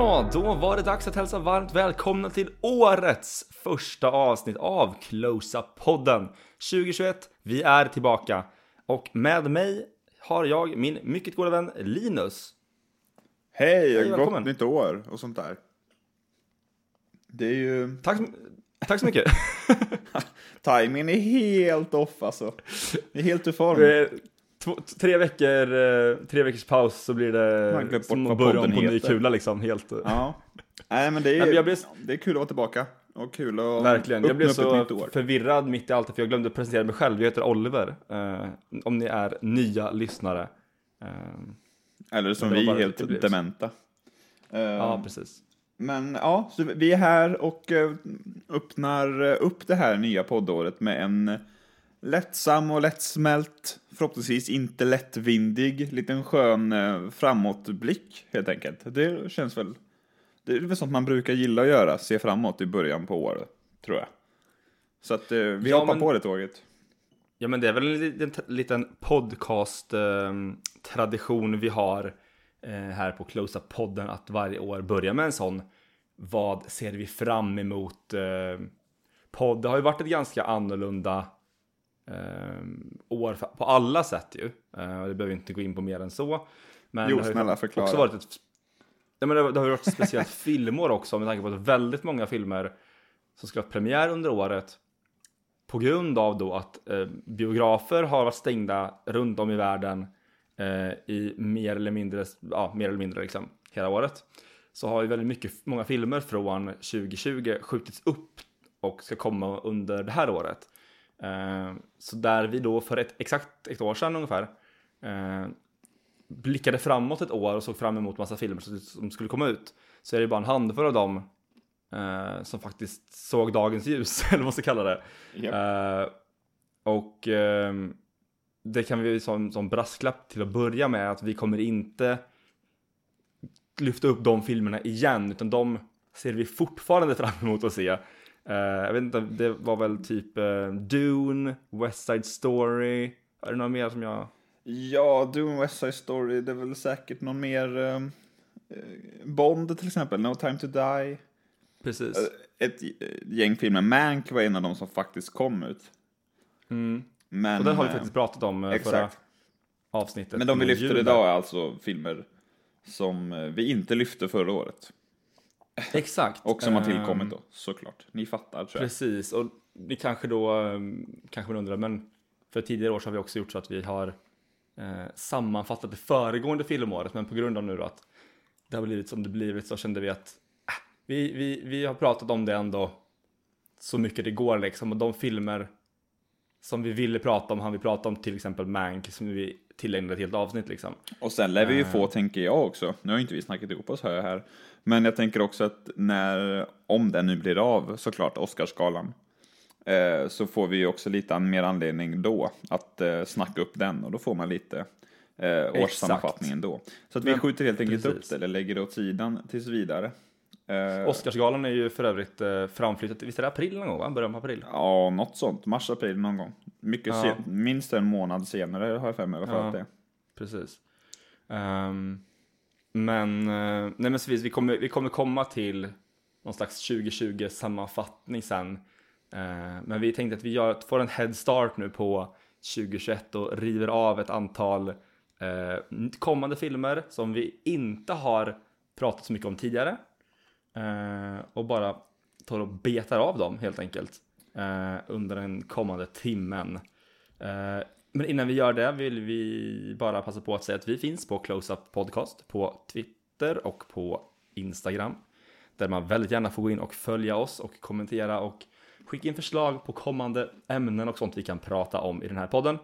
Ja, då var det dags att hälsa varmt välkomna till årets första avsnitt av Close-Up-podden 2021. Vi är tillbaka och med mig har jag min mycket goda vän Linus. Hej, Hej, gott välkommen. nytt år och sånt där. Det är ju... Tack, så- tack så mycket. Timingen är helt off alltså. Det är helt ur form. Två, tre veckor, eh, tre veckors paus så blir det som att börja om på ny kula liksom. Helt, Ja. Nej men det Nej, är, blev- det är kul att vara tillbaka. Och kul att Verkligen, jag blev så förvirrad mitt i allt för jag glömde presentera mig själv. Jag heter Oliver, eh, om ni är nya lyssnare. Eh, Eller som vi, helt dementa. Eh, ja, precis. Men ja, så vi är här och eh, öppnar eh, upp det här nya poddåret med en lättsam och lättsmält, förhoppningsvis inte lättvindig, liten skön eh, framåtblick helt enkelt. Det känns väl, det är väl sånt man brukar gilla att göra, se framåt i början på året, tror jag. Så att eh, vi Ja, hoppar men- på det tåget. Ja, men det är väl en liten, liten podcast-tradition vi har eh, här på Close-Up-podden att varje år börja med en sån vad ser vi fram emot eh, podd. Det har ju varit ett ganska annorlunda eh, år för- på alla sätt ju. Eh, det behöver inte gå in på mer än så. Men Jo, snälla, förklara. Också varit ett, ja, men det, har- det har ju varit ett speciellt filmår också med tanke på att väldigt många filmer som ska ha premiär under året på grund av då att eh, biografer har varit stängda runt om i världen eh, i mer eller mindre, ja, mer eller mindre liksom hela året. Så har ju väldigt mycket, många filmer från 2020 skjutits upp och ska komma under det här året. Eh, så där vi då för ett, exakt ett år sedan ungefär eh, blickade framåt ett år och såg fram emot massa filmer som- skulle komma ut så är det bara en handfull av dem eh, som faktiskt såg dagens ljus, eller vad man ska kalla det. Japp. Eh, och ehm, det kan vi som, som brasklapp till att börja med att vi kommer inte lyfta upp de filmerna igen utan de ser vi fortfarande fram emot att se. Eh, jag vet inte, det var väl typ uh, Dune, West Side Story, är det några mer som jag... Ja, Doom West Side Story, det är väl säkert någon mer eh, Bond till exempel, No Time To Die. Precis. Eh, Ett gäng filmer, Mank var en av de som faktiskt kom ut. Mm. Men, Och den har vi faktiskt pratat om eh, förra exakt. avsnittet. Men de vi lyfter idag är alltså filmer som vi inte lyfte förra året. Exakt. Och som har Ehm, tillkommit då, såklart. Ni fattar tror jag. Precis, och ni kanske då um, kanske man undrar, men för tidigare år så har vi också gjort så att vi har eh, sammanfattat det föregående filmåret, men på grund av nu då att det har blivit som det blivit så kände vi att äh, vi, vi, vi har pratat om det ändå så mycket det går liksom, och de filmer som vi ville prata om, han vi prata om till exempel Mank, som vi tillägnade ett helt avsnitt liksom. Och sen lär vi ju få, tänker jag också, nu har ju inte vi snackat ihop oss hör jag här, men jag tänker också att när, om den nu blir av, såklart, Oscarsgalan, eh, så får vi ju också lite mer anledning då att eh, snacka upp den och då får man lite eh, årssammanfattningen då. Så att vi Men- skjuter helt enkelt upp precis. det, eller lägger det åt sidan tills vidare. Eh, Oscarsgalan är ju för övrigt eh, framflyttat, visst är det april någon gång va? Början på april? Ja, något sånt. Mars, april någon gång. Mycket Ja. sen, minst en månad senare har jag för mig Ja. att det är. Precis. Ehm, men, eh, nej men så vi, vi, kommer, vi kommer komma till någon slags 2020 sammanfattning sen. Eh, men vi tänkte att vi gör, får en head start nu på 2021 och river av ett antal eh, kommande filmer som vi inte har pratat så mycket om tidigare. Och bara tar och betar av dem helt enkelt under den kommande timmen. Men innan vi gör det vill vi bara passa på att säga att vi finns på Close-Up Podcast på Twitter och på Instagram. Där man väldigt gärna får gå in och följa oss och kommentera och skicka in förslag på kommande ämnen och sånt vi kan prata om i den här podden.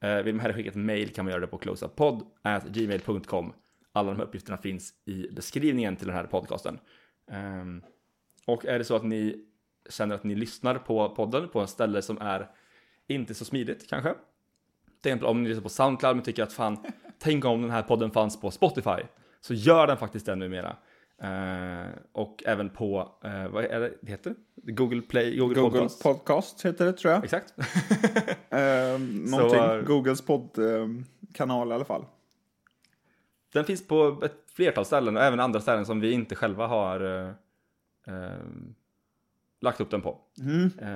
Eh, vill man hellre skicka ett mail kan man göra det på closeuppodd.gmail.com Alla de här uppgifterna finns i beskrivningen till den här podcasten. Ehm, och är det så att ni känner att ni lyssnar på podden på ett ställe som är inte så smidigt kanske. Till exempel om ni lyssnar på Soundcloud men tycker att fan, tänk om den här podden fanns på Spotify. Så gör den faktiskt det numera. Eh, och även på, eh, vad är det det heter? Google Play, Google, Google Podcast. Podcast heter det tror jag. Exakt. Eh, någonting. Så, Googles poddkanal i alla fall. den finns på ett flertal ställen och även andra ställen som vi inte själva har lagt upp den på. Eh,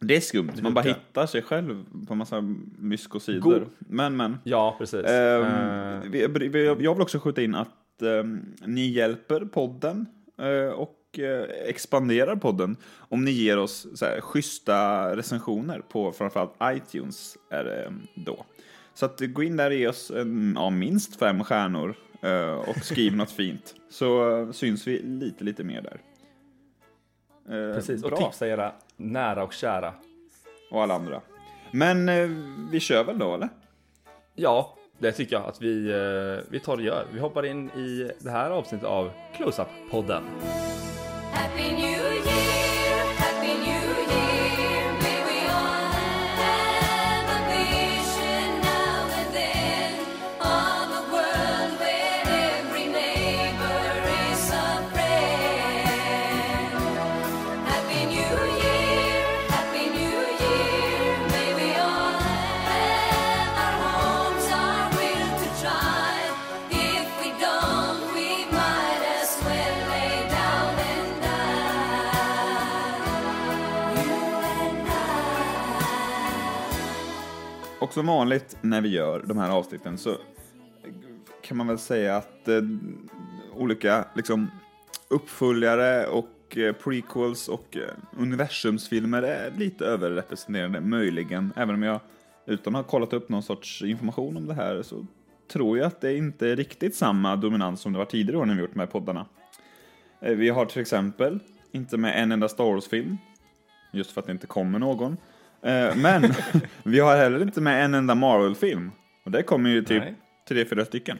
Det är skumt, man bara hittar sig själv på massa myskosidor. God. Men, men. ja, precis. Ehm, Eh, vi, vi, jag vill också skjuta in att ehm, ni hjälper podden eh, och eh, expanderar podden om ni ger oss så här, schyssta recensioner på framförallt iTunes. Är det ehm, då. Så att gå in där och ge oss en, ja, minst fem stjärnor eh, och skriv något fint. Så syns vi lite, lite mer där. Eh, precis, och bra. tipsa era nära och kära. Och alla andra. Men eh, vi kör väl då, eller? Ja, det tycker jag att vi, eh, vi tar och gör. Vi hoppar in i det här avsnittet av Close-Up-podden. Och som vanligt när vi gör de här avsnitten så kan man väl säga att eh, olika liksom, uppföljare och eh, prequels och eh, universumsfilmer är lite överrepresenterade, möjligen. Även om jag, utan att ha kollat upp någon sorts information om det här, så tror jag att det inte är riktigt samma dominans som det var tidigare år när vi gjort de här poddarna. Eh, Vi har till exempel inte med en enda Star Wars-film, just för att det inte kommer någon. Eh, Men vi har heller inte med en enda Marvel-film. Och det kommer ju typ Nej. tre, fyra stycken.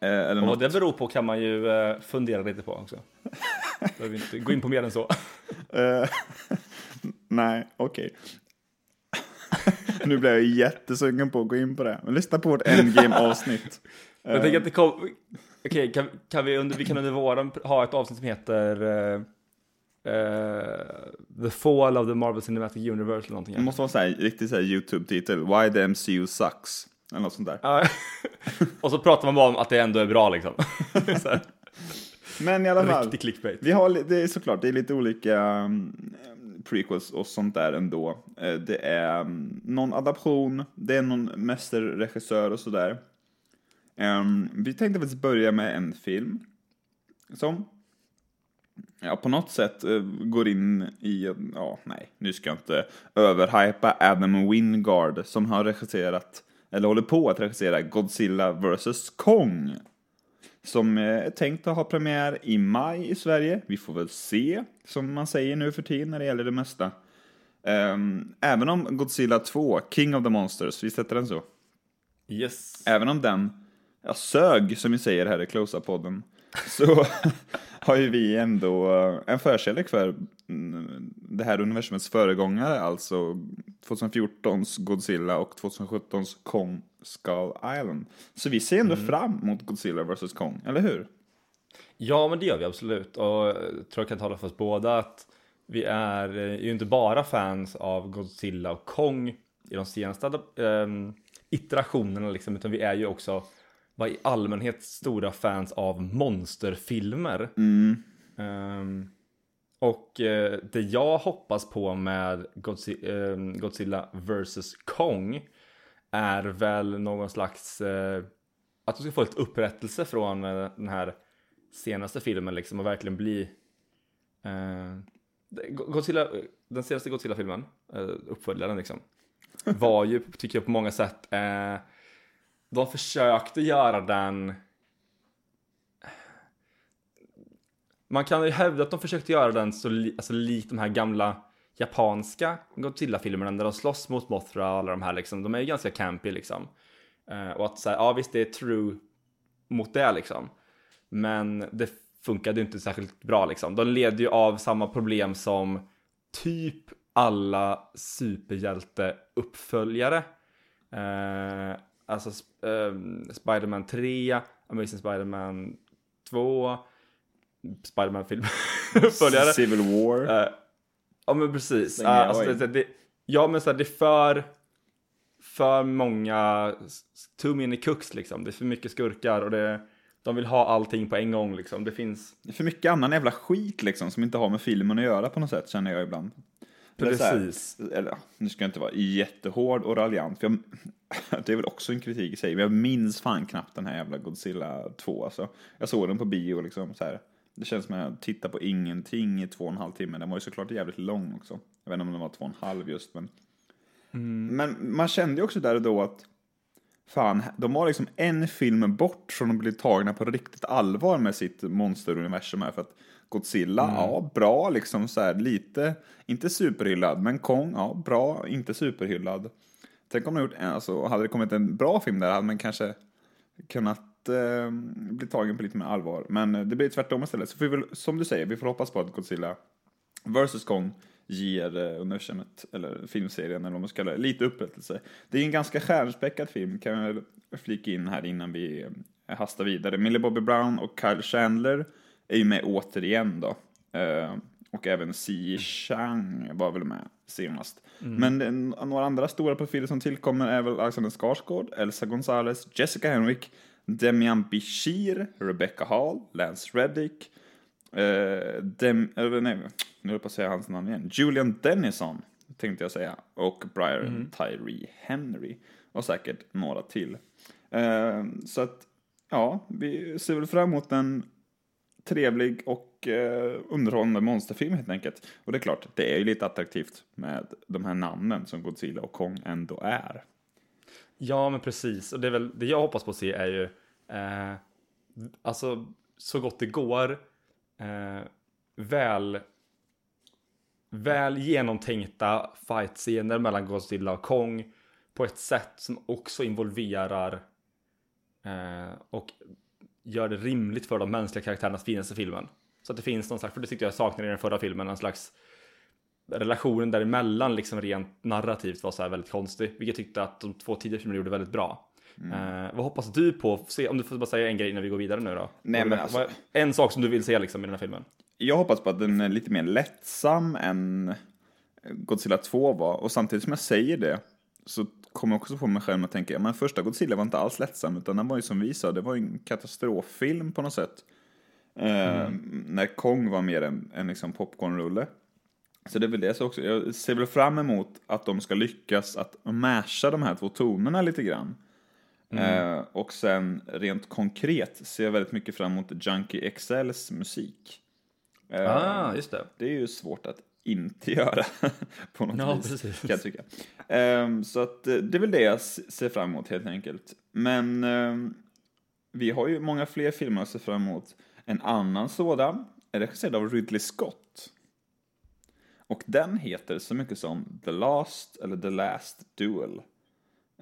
Eh, Eller Och något. vad det beror på kan man ju eh, fundera lite på också. Behöver inte gå in på mer än så. Nej, okej. nu blev jag jättesugen på att gå in på det. Men lyssna på vårt Endgame-avsnitt. Jag tänker att det kom... Okej, kan, kan vi, under, vi kan under våren ha ett avsnitt som heter eh, The Fall of the Marvel Cinematic Universe eller någonting. Det måste vara så här YouTube-titel. Why the MCU sucks. Eller något sånt där. Ja. och så pratar man bara om att det ändå är bra liksom. Men i alla fall. riktig clickbait. Vi har, det är såklart, det är lite olika um, prequels och sånt där ändå. Eh, Det är um, någon adaption, det är någon mästerregissör och sådär. Um, vi tänkte faktiskt börja med en film som ja, på något sätt eh, går in i, ja nej, nu ska jag inte överhypa Adam Wingard som har regisserat, eller håller på att regissera Godzilla vs Kong. Som eh, är tänkt att ha premiär i maj i Sverige. Vi får väl se, som man säger nu för tiden när det gäller det mesta. Ehm, även om Godzilla 2, King of the Monsters, vi sätter den så. Yes. Även om den ja, sög, som vi säger här i Closa-podden, så har ju vi ändå eh, en förkärlek för mm, det här universumets föregångare, alltså 2014s Godzilla och 2017s Kong Skull Island. Så vi ser ändå fram mot Godzilla vs Kong, eller hur? Ja, men det gör vi absolut. Och jag tror jag kan tala för oss båda att vi är eh, ju inte bara fans av Godzilla och Kong i de senaste ähm, iterationerna liksom, utan vi är ju också vad i allmänhet stora fans av monsterfilmer. Ehm, och eh, det jag hoppas på med Godzi- ehm, Godzilla vs Kong är väl någon slags eh, att de ska få lite upprättelse från eh, den här senaste filmen liksom och verkligen bli eh, Godzilla, den senaste Godzilla-filmen, eh, uppföljaren liksom, var ju, tycker jag på många sätt, eh, de försökte göra den man kan ju hävda att de försökte göra den så li, alltså, likt de här gamla japanska Godzilla-filmerna där de slåss mot Mothra och alla de här liksom. De är ju ganska campy liksom. Uh, och att säga, ja visst det är true mot det liksom. Men det funkade ju inte särskilt bra liksom. De led ju av samma problem som typ alla superhjälte-uppföljare. Eh, alltså ehm, Spider-Man 3, Amazing Spider-Man 2, Spider-Man-film uppföljare. Civil War. Eh, ja men precis. Jag alltså, det, det, ja men så här, det är för för många, too many cooks liksom. Det är för mycket skurkar och det, de vill ha allting på en gång liksom. Det finns, Det är för mycket annan jävla skit liksom som inte har med filmen att göra på något sätt känner jag ibland. Så här- precis. eller nu ska jag inte vara jättehård och raljant, för jag, det är väl också en kritik i sig, men jag minns fan knappt den här jävla Godzilla 2 alltså. Jag såg den på bio liksom så här. Det känns som att jag tittar på ingenting i två och en halv timme. Den var ju såklart jävligt lång också. Jag vet inte om den var två och en halv just, men. Men man kände ju också där och då att fan, de var liksom en film bort från att bli tagna på riktigt allvar med sitt monsteruniversum här. För att Godzilla, ja, bra liksom så här lite, inte superhyllad, men Kong, ja, bra, inte superhyllad. Tänk om de gjort, alltså, hade det kommit en bra film där hade man kanske kunnat eh, bli tagen på lite mer allvar. Men eh, det blir tvärtom istället. Så vi väl, som du säger, vi får hoppas på att Godzilla vs Kong ger eh, universumet, eller filmserien eller vad man ska kalla det, lite upprättelse. Det är en ganska stjärnspäckad film, kan jag väl flika in här innan vi eh, hastar vidare. Millie Bobby Brown och Kyle Chandler är ju med återigen då. Eh, och även Si Chang var väl med senast. Men eh, några andra stora profiler som tillkommer är väl Alexander Skarsgård, Elsa Gonzalez, Jessica Henwick, Demian Bichir, Rebecca Hall, Lance Reddick, eh, Dem, eller nej, nu höll jag på att säga hans namn igen. Julian Dennison, tänkte jag säga. Och Brian Tyree Henry. Och säkert några till. Eh, så att, ja, vi ser väl fram emot en trevlig och eh, underhållande monsterfilm helt enkelt. Och det är klart, det är ju lite attraktivt med de här namnen som Godzilla och Kong ändå är. Ja, men precis. Och det, är väl, det jag hoppas på att se är ju, eh, alltså så gott det går, eh, väl, väl genomtänkta fightscener mellan Godzilla och Kong på ett sätt som också involverar eh, och gör det rimligt för de mänskliga karaktärerna att finnas i filmen. Så att det finns någon slags, för det tyckte jag saknade i den förra filmen, en slags relationen däremellan liksom rent narrativt var så här väldigt konstig. Vilket jag tyckte att de två tidigare filmerna gjorde väldigt bra. Eh, vad hoppas du på? Se, om du får bara säga en grej innan vi går vidare nu då. Nej, men alltså- En sak som du vill se liksom i den här filmen. Jag hoppas på att den är lite mer lättsam än Godzilla 2 var. Och samtidigt som jag säger det så kommer jag också få mig själv att tänka, ja, men första Godzilla var inte alls lättsam, utan den var ju som vi sa, det var ju en katastroffilm på något sätt. Eh, när Kong var mer en, en liksom popcornrulle. Så det är väl det så också. Jag ser väl fram emot att de ska lyckas att masha de här två tonerna lite grann. Eh, och sen rent konkret ser jag väldigt mycket fram emot Junkie XLs musik. Eh, Ah, just det. det är ju svårt att inte göra på något Ja, vis, precis. kan jag tycka. Ehm, så att eh, det är väl det jag ser fram emot helt enkelt. Men ehm, vi har ju många fler filmer att se fram emot. En annan sådan är regisserad av Ridley Scott. Och den heter så mycket som The Last eller The Last Duel.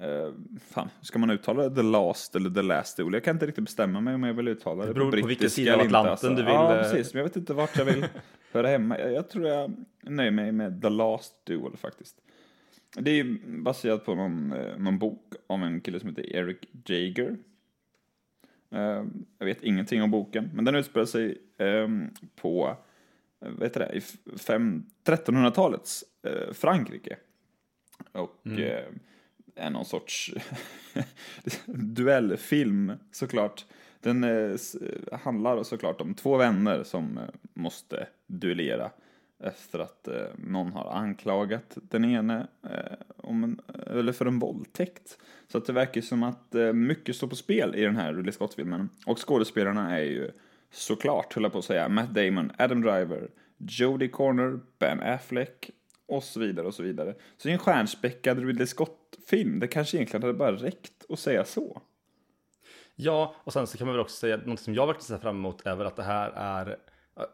Uh, fan, ska man uttala det The Last eller The Last Duel? Jag kan inte riktigt bestämma mig om jag vill uttala det, Det beror på vilken brittiska sida av inte, Atlanten du vill, Ja, eh, precis. Men jag vet inte vart jag vill höra hemma. Jag, tror jag nöjer mig med The Last Duel faktiskt. Det är baserat på någon, eh, någon bok av en kille som heter Eric Jager. Eh, jag vet ingenting om boken, men den utspelar sig ehm, på eh, vad heter det, i f- fem- 1300-talets eh, Frankrike. Och eh, är någon sorts duellfilm såklart. Den handlar såklart om två vänner som måste duellera efter att eh, någon har anklagat den ene eh, om en, eller för en våldtäkt. Så att det verkar som att eh, mycket står på spel i den här Ridley Scott-filmen. Och skådespelarna är ju såklart, höll jag på att säga, Matt Damon, Adam Driver, Jodie Corner, Ben Affleck och så vidare och så vidare. Så det är en stjärnspäckad Ridley Scott-film. Det kanske egentligen hade bara räckt att säga så. Ja, och sen så kan man väl också säga, något som jag verkligen ser fram emot är väl att det här är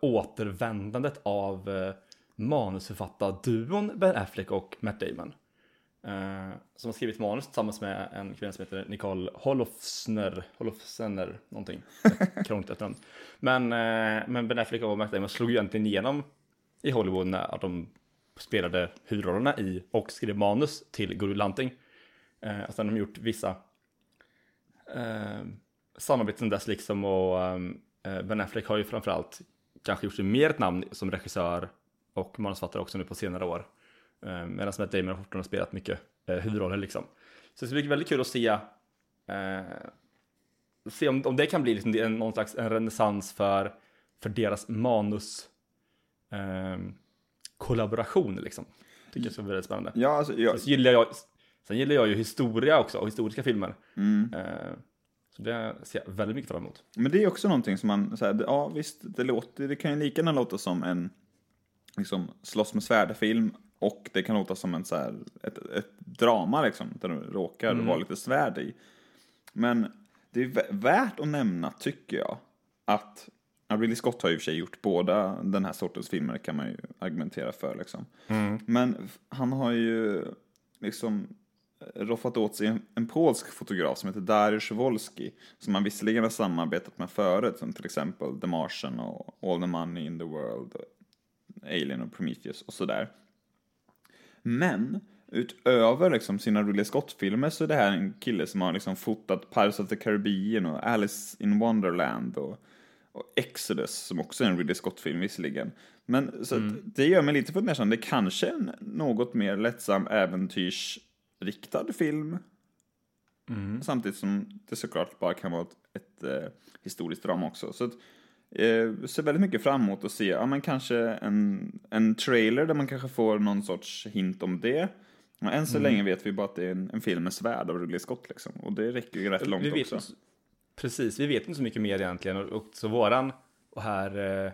återvändandet av eh, manusförfattarduon Ben Affleck och Matt Damon. Eh, som har skrivit manus tillsammans med en kvinna som heter Nicole Holofsner, Holofsener, någonting. Krångligt efternamn. Men, eh, men Ben Affleck och Matt Damon slog ju egentligen igenom i Hollywood när de spelade huvudrollerna i och skrev manus till Guru Lanting. Eh, och sen har de gjort vissa eh, sen dess liksom och eh, eh, Ben Affleck har ju framförallt kanske gjort sig mer ett namn som regissör och manusfattare också nu på senare år. Eh, Medan Matt Damon har spelat mycket eh, huvudroller liksom. Så det ska bli väldigt kul att se, eh, se om, om det kan bli liksom en, någon slags en renässans för, för deras manus eh, kollaboration liksom. Tycker jag ska bli väldigt spännande. Ja, alltså, jag, Sen gillar jag, sen gillar jag ju historia också och historiska filmer. mm. Eh, så det ser jag väldigt mycket fram emot. Men det är också någonting som man, så här, ja visst, det, låter, det kan ju lika gärna låta som en liksom, slåss med svärd-film och det kan låta som en, så här, ett, ett drama liksom, där det råkar vara lite svärd i. Men det är vä- värt att nämna, tycker jag, att Ridley Scott har ju i och för sig gjort båda den här sortens filmer, kan man ju argumentera för. Liksom. Men f- han har ju liksom roffat åt sig en, en polsk fotograf som heter Dariusz Wolski, som han visserligen har samarbetat med förut, som till exempel The Martian och All the Money in the World, och Alien och Prometheus och sådär. Men utöver liksom sina Ridley Scott-filmer så är det här en kille som har liksom fotat Pirates of the Caribbean och Alice in Wonderland och, och Exodus som också är en Ridley Scott-film visserligen. Men så att det gör mig lite fundersam. Det är kanske en något mer lättsam äventyrsriktad film. Samtidigt som det såklart bara kan vara ett, ett eh, historiskt drama också. Så att, eh, ser väldigt mycket fram emot att se, ja men kanske en, en trailer där man kanske får någon sorts hint om det. Men än så länge vet vi bara att det är en, en film med svärd av Ridley Scott liksom. Och det räcker ju rätt långt också. inte- Precis, vi vet inte så mycket mer egentligen. Och, och så våran, och här, eh,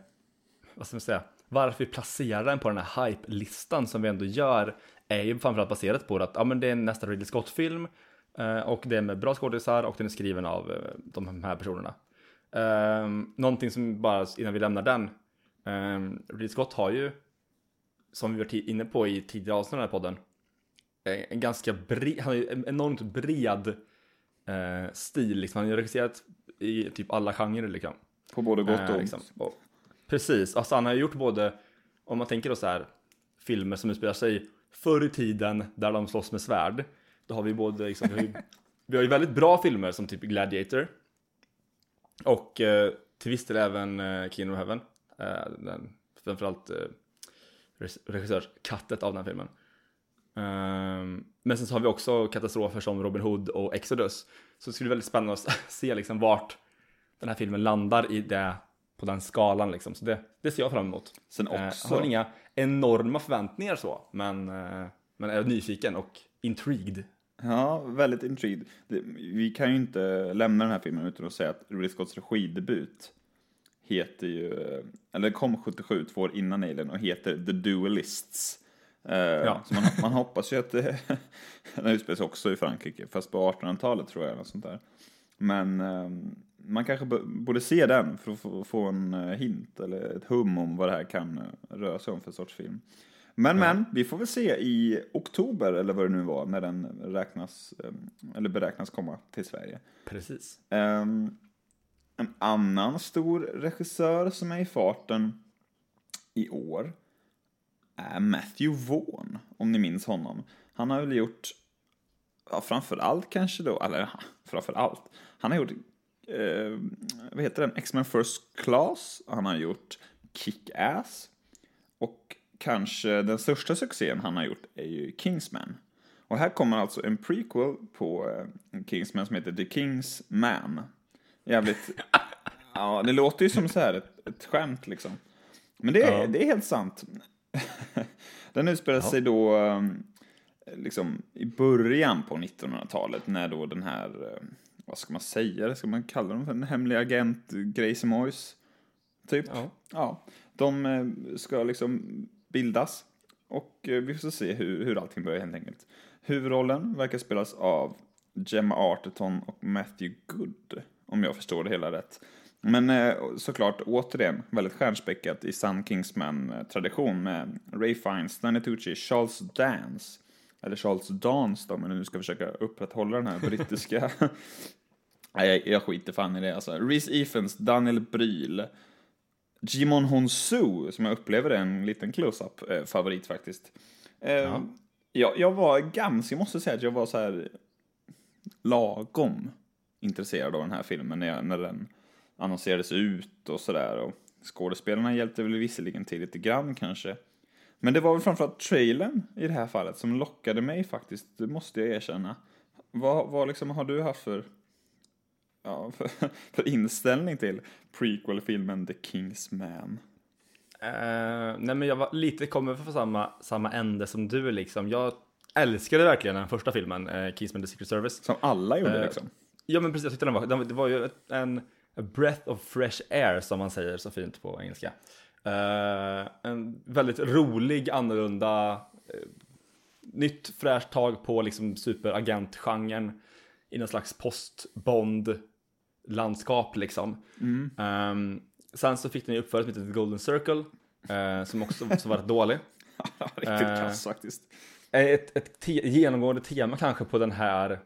vad ska man säga, varför vi placerar den på den här hype-listan som vi ändå gör är ju framförallt baserat på att ja, men det är nästa Ridley Scott-film eh, och det är med bra skådisar och den är skriven av eh, de här personerna. Um, någonting som bara, innan vi lämnar den, um, Ridley Scott har ju, som vi var ti- inne på i tidigare avsnitt av den här podden, eh, en ganska bred, han har en enormt bred eh, stil. Liksom. Han har ju regisserat i typ alla genrer. Liksom. På både gott och ont. liksom. och, precis, alltså han har ju gjort både, om man tänker då så här, filmer som utspelar sig förr i tiden där de slåss med svärd. Då har vi både, liksom, vi, har ju, vi har ju väldigt bra filmer som typ Gladiator. Och eh, till viss del även eh, Kingdom of Heaven. Eh, den, framförallt eh, regissörskattet av den här filmen. Ehm, men sen så har vi också katastrofer som Robin Hood och Exodus. Så det skulle bli väldigt spännande att se liksom vart den här filmen landar i det, på den skalan liksom. Så det, det ser jag fram emot. Sen Eh, också- jag har inga enorma förväntningar så, men, eh, men är nyfiken och intrigued. Ja, väldigt intrigued. Vi kan ju inte lämna den här filmen utan att säga att Ridley Scotts regidebut heter ju, eller kom 77, två år innan Alien och heter The Duelists. Eh, Så man, man hoppas ju att det, den utspelar sig också i Frankrike, fast på 1800-talet tror jag. Eller sånt där. Men eh, man kanske borde se den för att få, en eh, hint eller ett hum om vad det här kan eh, röra sig om för sorts film. Men men, vi får väl se i oktober eller vad det nu var när den räknas, eh, eller beräknas komma till Sverige. Precis. Ehm, en annan stor regissör som är i farten i år är Matthew Vaughn, om ni minns honom. Han har väl gjort, ja, framför allt kanske då, eller framför allt, han har gjort, eh, vad heter den, X-Men First Class, han har gjort Kick-Ass och kanske den största succén han har gjort är ju Kingsman. Och här kommer alltså en prequel på eh, Kingsman som heter The King's Man. Jävligt... ja, det låter ju som så här ett, ett skämt liksom. Men det är, Ja. det är helt sant. Den utspelar sig då um, liksom i början på 1900-talet när då den här, eh, vad ska man säga, ska man kalla dem för en hemlig agent, Gracie Moyes, typ. Ja. Ja, de eh, ska liksom bildas och eh, vi får se hur, hur allting börjar helt enkelt. Huvudrollen verkar spelas av Gemma Arterton och Matthew Good, om jag förstår det hela rätt. Men eh, såklart, återigen, väldigt stjärnspäckat i sann Kingsman-tradition med Ray Fiennes, Stanley Tucci, Charles Dance, eller Charles Dance då, men nu ska försöka upprätthålla den här brittiska Nej, jag, jag skiter fan i det alltså. Reese Ifans, Daniel Bryl, Jimon Honsu, som jag upplever är en liten close-up eh, favorit faktiskt. Eh, Ja. jag, jag var ganska, jag måste säga att jag var så här lagom intresserad av den här filmen när, jag, när den annonserades ut och sådär. Skådespelarna hjälpte väl visserligen till lite grann kanske. Men det var väl framförallt trailern i det här fallet som lockade mig faktiskt, det måste jag erkänna. vad, vad liksom har du haft för, ja, för, för inställning till prequel-filmen The King's Man? Eh, nej men jag var lite kommer från samma, samma ände som du liksom. Jag älskade verkligen den första filmen, eh, Kingsman The Secret Service. Som alla gjorde Eh, liksom. Ja men precis, jag tyckte den var, den, det var ju en breath of fresh air som man säger så fint på engelska. Eh, en väldigt rolig, annorlunda, eh, nytt fräscht tag på liksom superagentgenren i någon slags post-Bond-landskap liksom. Ehm, sen så fick den ju uppföljare som heter The Golden Circle, eh, som också så var rätt dålig. Riktigt eh, kass faktiskt. Ett, ett te- genomgående tema kanske på den här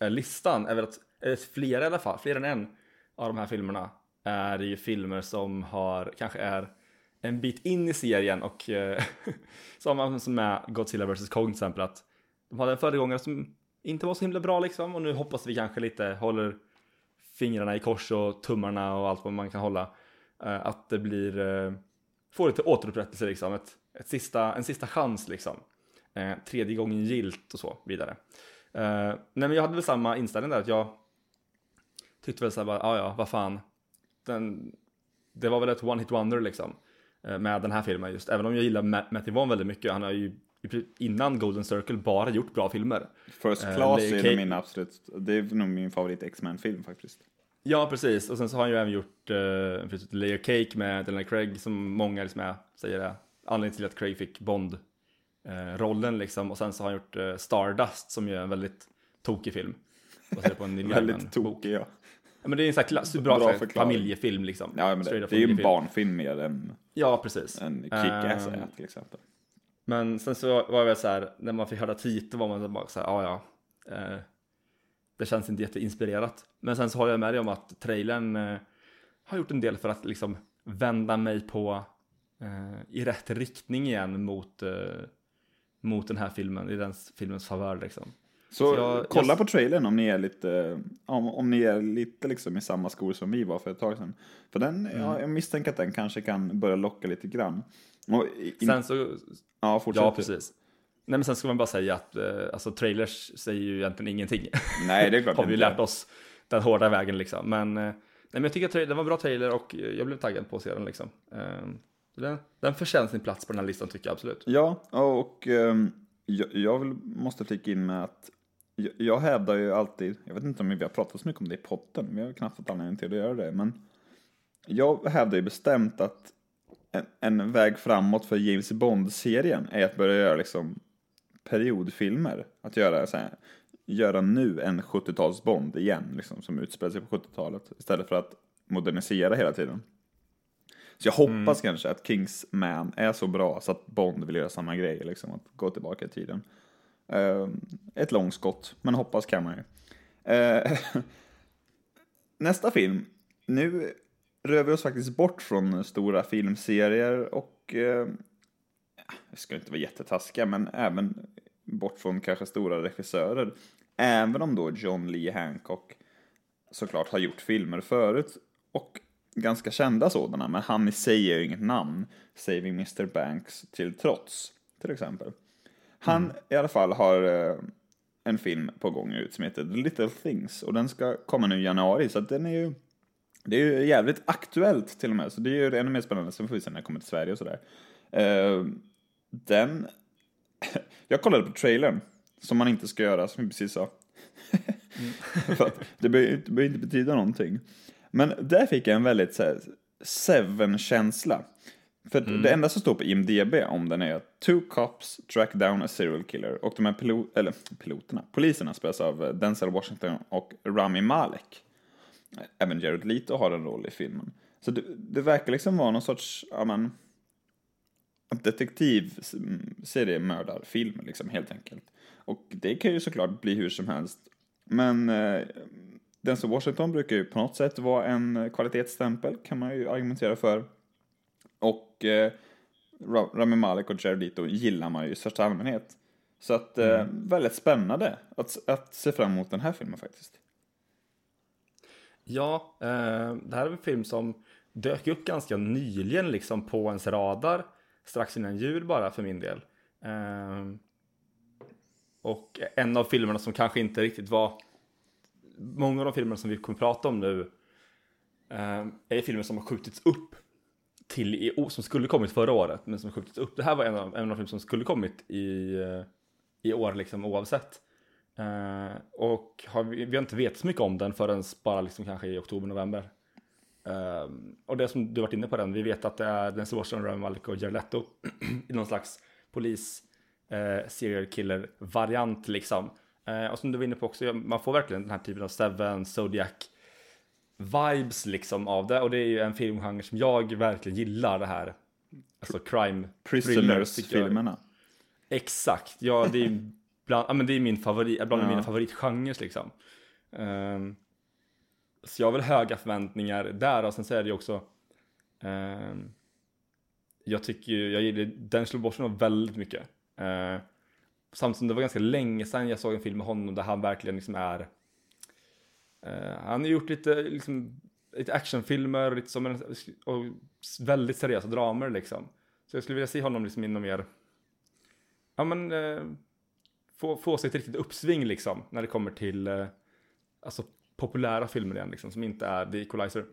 listan är väl att, eller flera i alla fall, fler än en av de här filmerna är ju filmer som har, kanske är en bit in i serien och eh, som som med Godzilla vs Kong till exempel att de hade en föregångare som inte var så himla bra liksom och nu hoppas vi kanske lite håller fingrarna i kors och tummarna och allt vad man kan hålla eh, att det blir eh, får lite återupprättelse liksom ett, ett sista, en sista chans liksom tredje gången gilt och så vidare. Nej men jag hade väl samma inställning där att jag tyckte väl såhär bara, ja ja, vad fan. Den, det var väl ett one hit wonder liksom. eh, Med den här filmen just, även om jag gillar Ma- Matthew Vaughn väldigt mycket. Han har ju innan Golden Circle bara gjort bra filmer. First eh, Class Leo är min absolut, det är nog min favorit X-Men-film faktiskt. Ja, precis. Och sen så har han ju även gjort uh, Layer Cake med Daniel Craig som många liksom är, säger är anledningen till att Craig fick Bond-rollen liksom. Och sen så har han gjort eh, Stardust som ju är en väldigt tokig film. Väldigt tokig ja. Ja, men det är en sån här klass, bra, Bra familjefilm liksom. Ja men det, det är ju en barnfilm mer än Ja, precis. en Kick-Ass är till exempel. Men sen så var jag så här, när man fick höra titeln var man bara så här, ja ja. Eh, det känns inte jätteinspirerat. Men sen så har jag med dig om att trailern eh, har gjort en del för att liksom vända mig på eh, i rätt riktning igen mot, eh, mot den här filmen, i den filmens favör liksom. Så, Så jag- kolla jag- på trailern om ni är lite, om, om ni är lite liksom i samma skor som vi var för ett tag sedan. För den, Mm. ja, jag misstänker att den kanske kan börja locka lite grann. In, Sen så, ja, fortsätt. ja precis. Nej men sen ska man bara säga att eh, alltså trailers säger ju egentligen ingenting. Nej, det är klart har vi ju lärt oss den hårda vägen liksom. Men, eh, nej, men jag tycker att det var en bra trailer och jag blev taggad på att se den liksom. Eh, den, den förtjänar sin plats på den här listan tycker jag absolut. Ja, och ehm, jag, jag vill, måste flika in med att jag, jag hävdar ju alltid, jag vet inte om vi har pratat så mycket om det i podden, vi har knappt fått anledning till att göra det, men jag hävdar ju bestämt att en, en väg framåt för James Bond-serien är att börja göra liksom periodfilmer. Att göra så här, göra nu en 70-tals Bond igen, liksom, som utspelar sig på 70-talet, istället för att modernisera hela tiden. Så jag hoppas kanske att Kingsman är så bra så att Bond vill göra samma grej, liksom att gå tillbaka i tiden. Ehm, ett långskott, men hoppas kan man ju. Ehm, nästa film. Nu rör vi oss faktiskt bort från stora filmserier och eh, jag ska inte vara jättetaskiga, men även bort från kanske stora regissörer. Även om då John Lee Hancock såklart har gjort filmer förut och ganska kända sådana, men han i sig är ju inget namn. Saving Mr. Banks till trots, till exempel. Han i alla fall har eh, en film på gång ut som heter The Little Things och den ska komma nu i januari, så den är ju det är ju jävligt aktuellt till och med, så det är ju ännu mer spännande. Sen får vi se när den kommer till Sverige och sådär. Eh, den... Jag kollade på trailern, som man inte ska göra, som vi precis sa. Att det behöver det behöver inte betyda någonting. Men där fick jag en väldigt så här, Seven-känsla. För det enda som står på IMDB om den är two cops track down a serial killer. Och de här pilo eller, piloterna, poliserna spelas av Denzel Washington och Rami Malek. Även Jared Leto har en roll i filmen. Så det, det verkar liksom vara någon sorts, ja men, detektiv-seriemördarfilm liksom helt enkelt. Och det kan ju såklart bli hur som helst. Men eh, Denzel Washington brukar ju på något sätt vara en kvalitetsstämpel, kan man ju argumentera för. Och eh, Ra- Rami Malek och Jared Leto gillar man ju i största allmänhet. Så att, eh, väldigt spännande att, att se fram emot den här filmen faktiskt. Ja, eh, det här är en film som dök upp ganska nyligen liksom på ens radar strax innan jul bara för min del. Eh, och en av filmerna som kanske inte riktigt var, många av de filmerna som vi kommer prata om nu eh, är filmer som har skjutits upp till i som skulle kommit förra året, men som skjutits upp. Det här var en av, en av de filmer som skulle kommit i, eh, i år, liksom oavsett. Eh, och har vi, vi har inte vetat så mycket om den förrän bara liksom kanske i oktober, november. Eh, och det som du varit inne på den, vi vet att det är den Washington, Rami Malek och Gerletto i någon slags polis eh, serial killer variant liksom. Eh, och som du var inne på också, man får verkligen den här typen av Seven, Zodiac vibes liksom av det. Och det är ju en filmgenre som jag verkligen gillar det här. Alltså crime. Prisoners-filmerna. Exakt, ja det är, bland, ja, men det är min favorit, bland Ja. mina favoritgenrer liksom. Ehm, så jag har väl höga förväntningar där och sen så är det ju också ehm, Jag tycker ju, jag gillar Denzel Washington väldigt mycket. Uh, samtidigt som det var ganska länge sedan jag såg en film med honom där han verkligen liksom är eh, Han har gjort lite, liksom, lite actionfilmer lite som en, och väldigt seriösa dramer liksom. Så jag skulle vilja se honom liksom i något mer ja men eh, få, få sig ett riktigt uppsving liksom när det kommer till eh, alltså populära filmer igen liksom som inte är The Equalizer.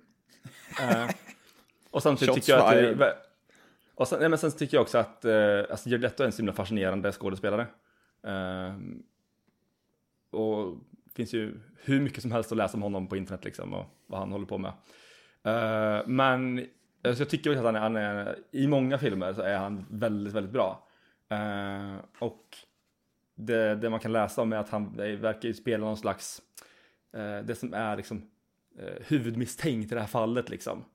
Och samtidigt tycker jag att det, och sen, nej, men sen tycker jag också att eh, alltså Jared Leto är en så himla fascinerande skådespelare. Eh, och finns ju hur mycket som helst att läsa om honom på internet liksom och vad han håller på med. Uh, men alltså, jag tycker att han är, han är, i många filmer så är han väldigt, väldigt bra. Uh, och det, det man kan läsa om är att han verkar ju spela någon slags, uh, det som är liksom huvudmisstänkt i det här fallet liksom.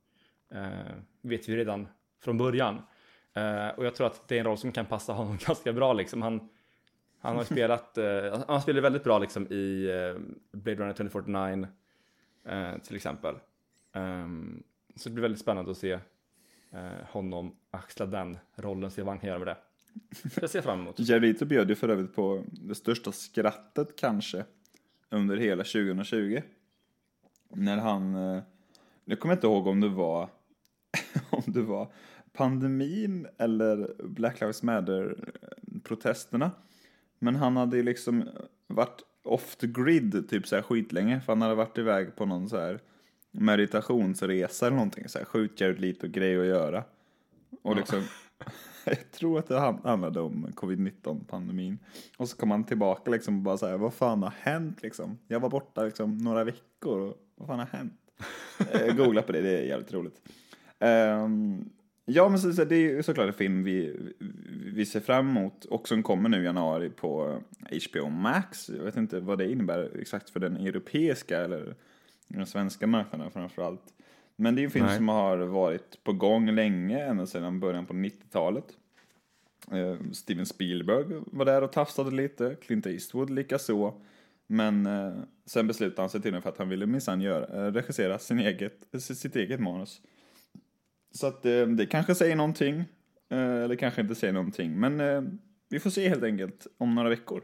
Eh, vet vi redan från början. Och jag tror att det är en roll som kan passa honom ganska bra liksom. Han, Eh, han har spelat, eh, han spelar väldigt bra liksom i eh, Blade Runner 2049 eh, till exempel. Um, så det blir väldigt spännande att se eh, honom axla den rollen, se vad han kan göra med det. Jag ser fram emot. Jarito bjöd ju för övrigt på det största skrattet kanske under hela 2020. När han, eh, nu kommer jag inte ihåg om det var, om det var pandemin eller Black Lives Matter-protesterna. Men han hade ju liksom varit off the grid typ så här skitlänge, för han hade varit iväg på någon så här meditationsresa eller någonting, så här skjutjärn lite och grej att göra. Och liksom, jag tror att det hand- handlade om covid-19 pandemin. Och så kom han tillbaka liksom och bara så här, vad fan har hänt liksom? Jag var borta liksom några veckor och vad fan har hänt? Eh, Googla på det, det är jävligt roligt. Ehm, ja, men så, det är såklart en film vi, vi ser fram emot och som kommer nu i januari på HBO Max. Jag vet inte vad det innebär exakt för den europeiska eller den svenska marknaden framförallt. Men det är en film Nej. som har varit på gång länge, ända sedan början på 90-talet. Eh, Steven Spielberg var där och tafsade lite, Clint Eastwood likaså. Men eh, sen beslutade han sig till för att han ville minsann göra, eh, regissera sin eget, sitt eget manus. Så att eh, det kanske säger någonting, eh, eller kanske inte säger någonting. Men eh, vi får se helt enkelt om några veckor.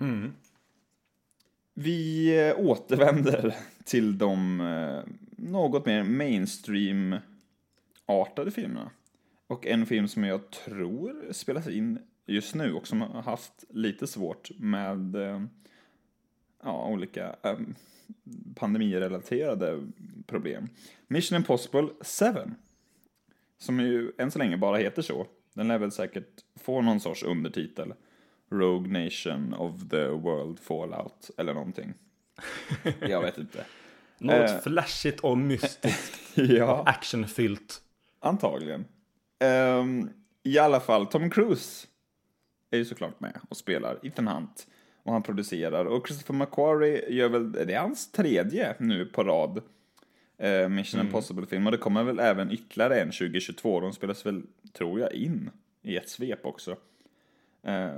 Mm. Vi återvänder till de något mer mainstream-artade filmerna. Och en film som jag tror spelas in just nu och som har haft lite svårt med ja, olika eh, pandemirelaterade problem. Mission Impossible 7. Som ju än så länge bara heter så. Den lär väl säkert få någon sorts undertitel. Rogue Nation of the World Fallout eller någonting. Jag vet inte. Något Eh. flashigt och mystiskt, ja, actionfyllt. antagligen. Ehm, I alla fall, Tom Cruise är ju såklart med och spelar Ethan Hunt. Och han producerar. Och Christopher McQuarrie gör väl, det är hans tredje nu på rad. eh, Mission Impossible-film. Och det kommer väl även ytterligare en 2022. De spelas väl, tror jag, in i ett svep också. Eh,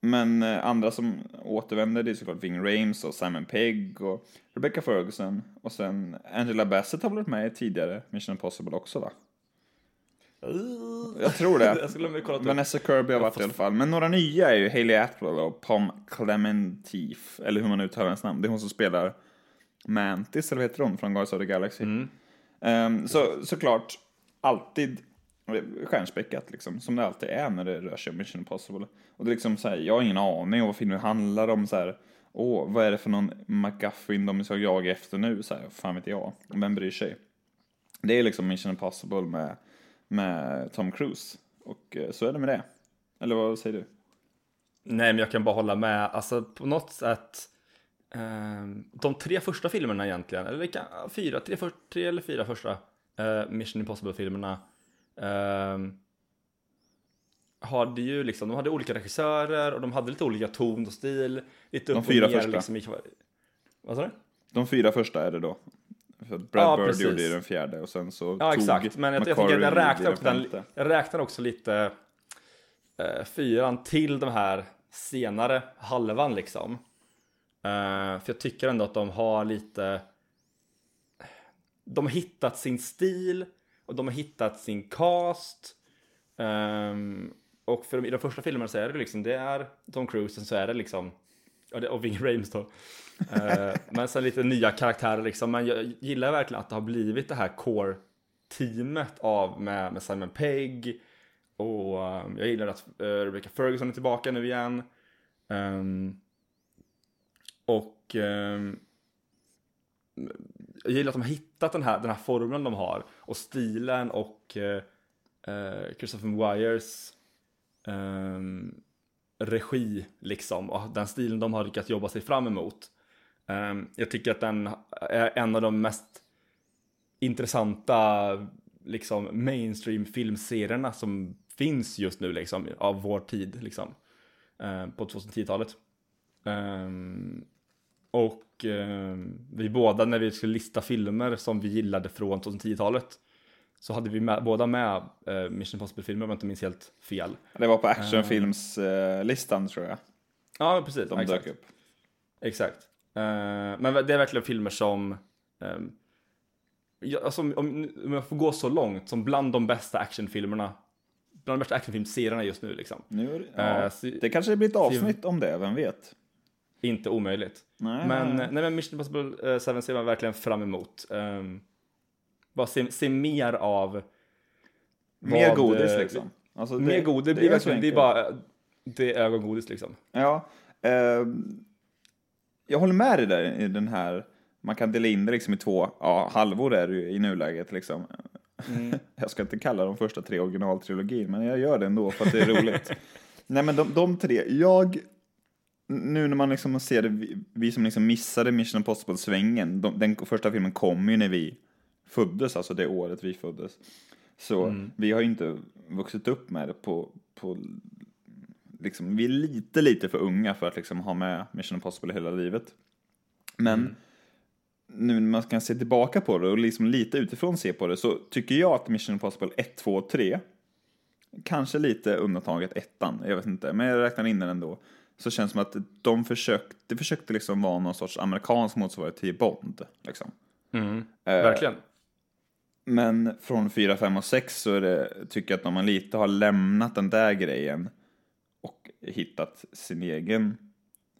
men eh, andra som återvänder det är såklart Ving Rhames och Simon Pegg och Rebecca Ferguson. Och sen Angela Bassett har varit med i tidigare Mission Impossible också va? Jag tror det. Jag skulle ha kollat upp. Vanessa Kirby har varit i alla fall. Men några nya är ju Hailey Atwell och Pom Clementif. Eller hur man uttalar hennes namn. Det är hon som spelar Mantis, eller vad heter hon, från Guardians of the Galaxy. Mm. Ehm, så såklart, alltid stjärnspäckat liksom, som det alltid är när det rör sig om Mission Impossible. Och det är liksom så här, jag har ingen aning om vad filmen handlar om så här. Åh, vad är det för någon McGuffin de ska jaga efter nu? Så här, fan vet jag. Vem bryr sig? Det är liksom Mission Impossible med, med Tom Cruise. Och eh, så är det med det. Eller vad säger du? Nej, men jag kan bara hålla med. Alltså på något sätt. ehm, de tre första filmerna egentligen, eller ja, fyra, tre, för, tre eller fyra första eh, Mission Impossible-filmerna. Um, hade ju liksom, de hade olika regissörer och de hade lite olika ton och stil. Lite upp De fyra och ner, första. Liksom, i, vad sa du? De fyra första är det då. För Brad Ja, Bird precis. gjorde ju den fjärde och sen så Ja exakt, men jag, jag tänker att jag räknar, den också den, jag räknar också lite eh, fyran till de här senare halvan liksom. Eh, för jag tycker ändå att de har lite De har hittat sin stil och de har hittat sin cast. Ehm, och för de, i de första filmerna så är det liksom, det är Tom Cruise och så är det liksom Ja, det- och Ving Rhames då. Eh, men sen lite nya karaktärer liksom. Men jag gillar verkligen att det har blivit det här core-teamet av med, med Simon Pegg. Och eh, jag gillar att uh, Rebecca Ferguson är tillbaka nu igen. Um, och um, jag gillar att de har hittat den här, den här formeln de har. Och stilen och uh, Christopher Wires um, ehm, regi liksom och den stilen de har lyckats jobba sig fram emot. Ehm, jag tycker att den är en av de mest intressanta liksom mainstream filmserierna som finns just nu liksom av vår tid liksom eh, på 2010-talet. Ehm, och ehm, vi båda när vi skulle lista filmer som vi gillade från 2010-talet så hade vi med, båda med eh, Mission Impossible-filmer om jag inte minns helt fel. Det var på actionfilmslistan tror jag. Ja, precis. De exakt. dök upp. Exakt. Eh, men det är verkligen filmer som... Um, jag, alltså, om, om jag får gå så långt, som bland de bästa actionfilmerna, bland de bästa actionfilmserierna just nu liksom. Nu, är det- ja. Eh, så- det kanske blir ett avsnitt om det, vem vet? Inte omöjligt. Nej, Men, nej. nej, men Mission Impossible uh, 7 ser man verkligen fram emot. Um, bara se, se mer av... Mer vad, godis eh, liksom. Alltså, mer godis, det blir verkligen, så det är bara, det är ögongodis liksom. Ja, ehm, jag håller med dig där i den här, man kan dela in det liksom i två, ja, halvor är det ju i nuläget liksom. Mm. Jag ska inte kalla de första tre originaltrilogin, men jag gör det ändå för att det är roligt. Nej men de, de tre, jag, nu när man liksom ser det, vi, vi som liksom missade Mission Impossible-svängen, de, den första filmen kom ju när vi föddes, alltså det året vi föddes. Så vi har ju inte vuxit upp med det på, på liksom, vi är lite, lite för unga för att liksom ha med Mission Impossible hela livet. Men nu när man kan se tillbaka på det och liksom lite utifrån se på det så tycker jag att Mission Impossible 1, 2 och 3 kanske lite undantaget ettan, jag vet inte, men jag räknar in den ändå. Så känns det som att de försökte, det försökte liksom vara någon sorts amerikansk motsvarighet till Bond. Liksom. Mm. Eh, Verkligen. Men från 4, 5 och 6 så det, tycker jag att man lite har lämnat den där grejen och hittat sin egen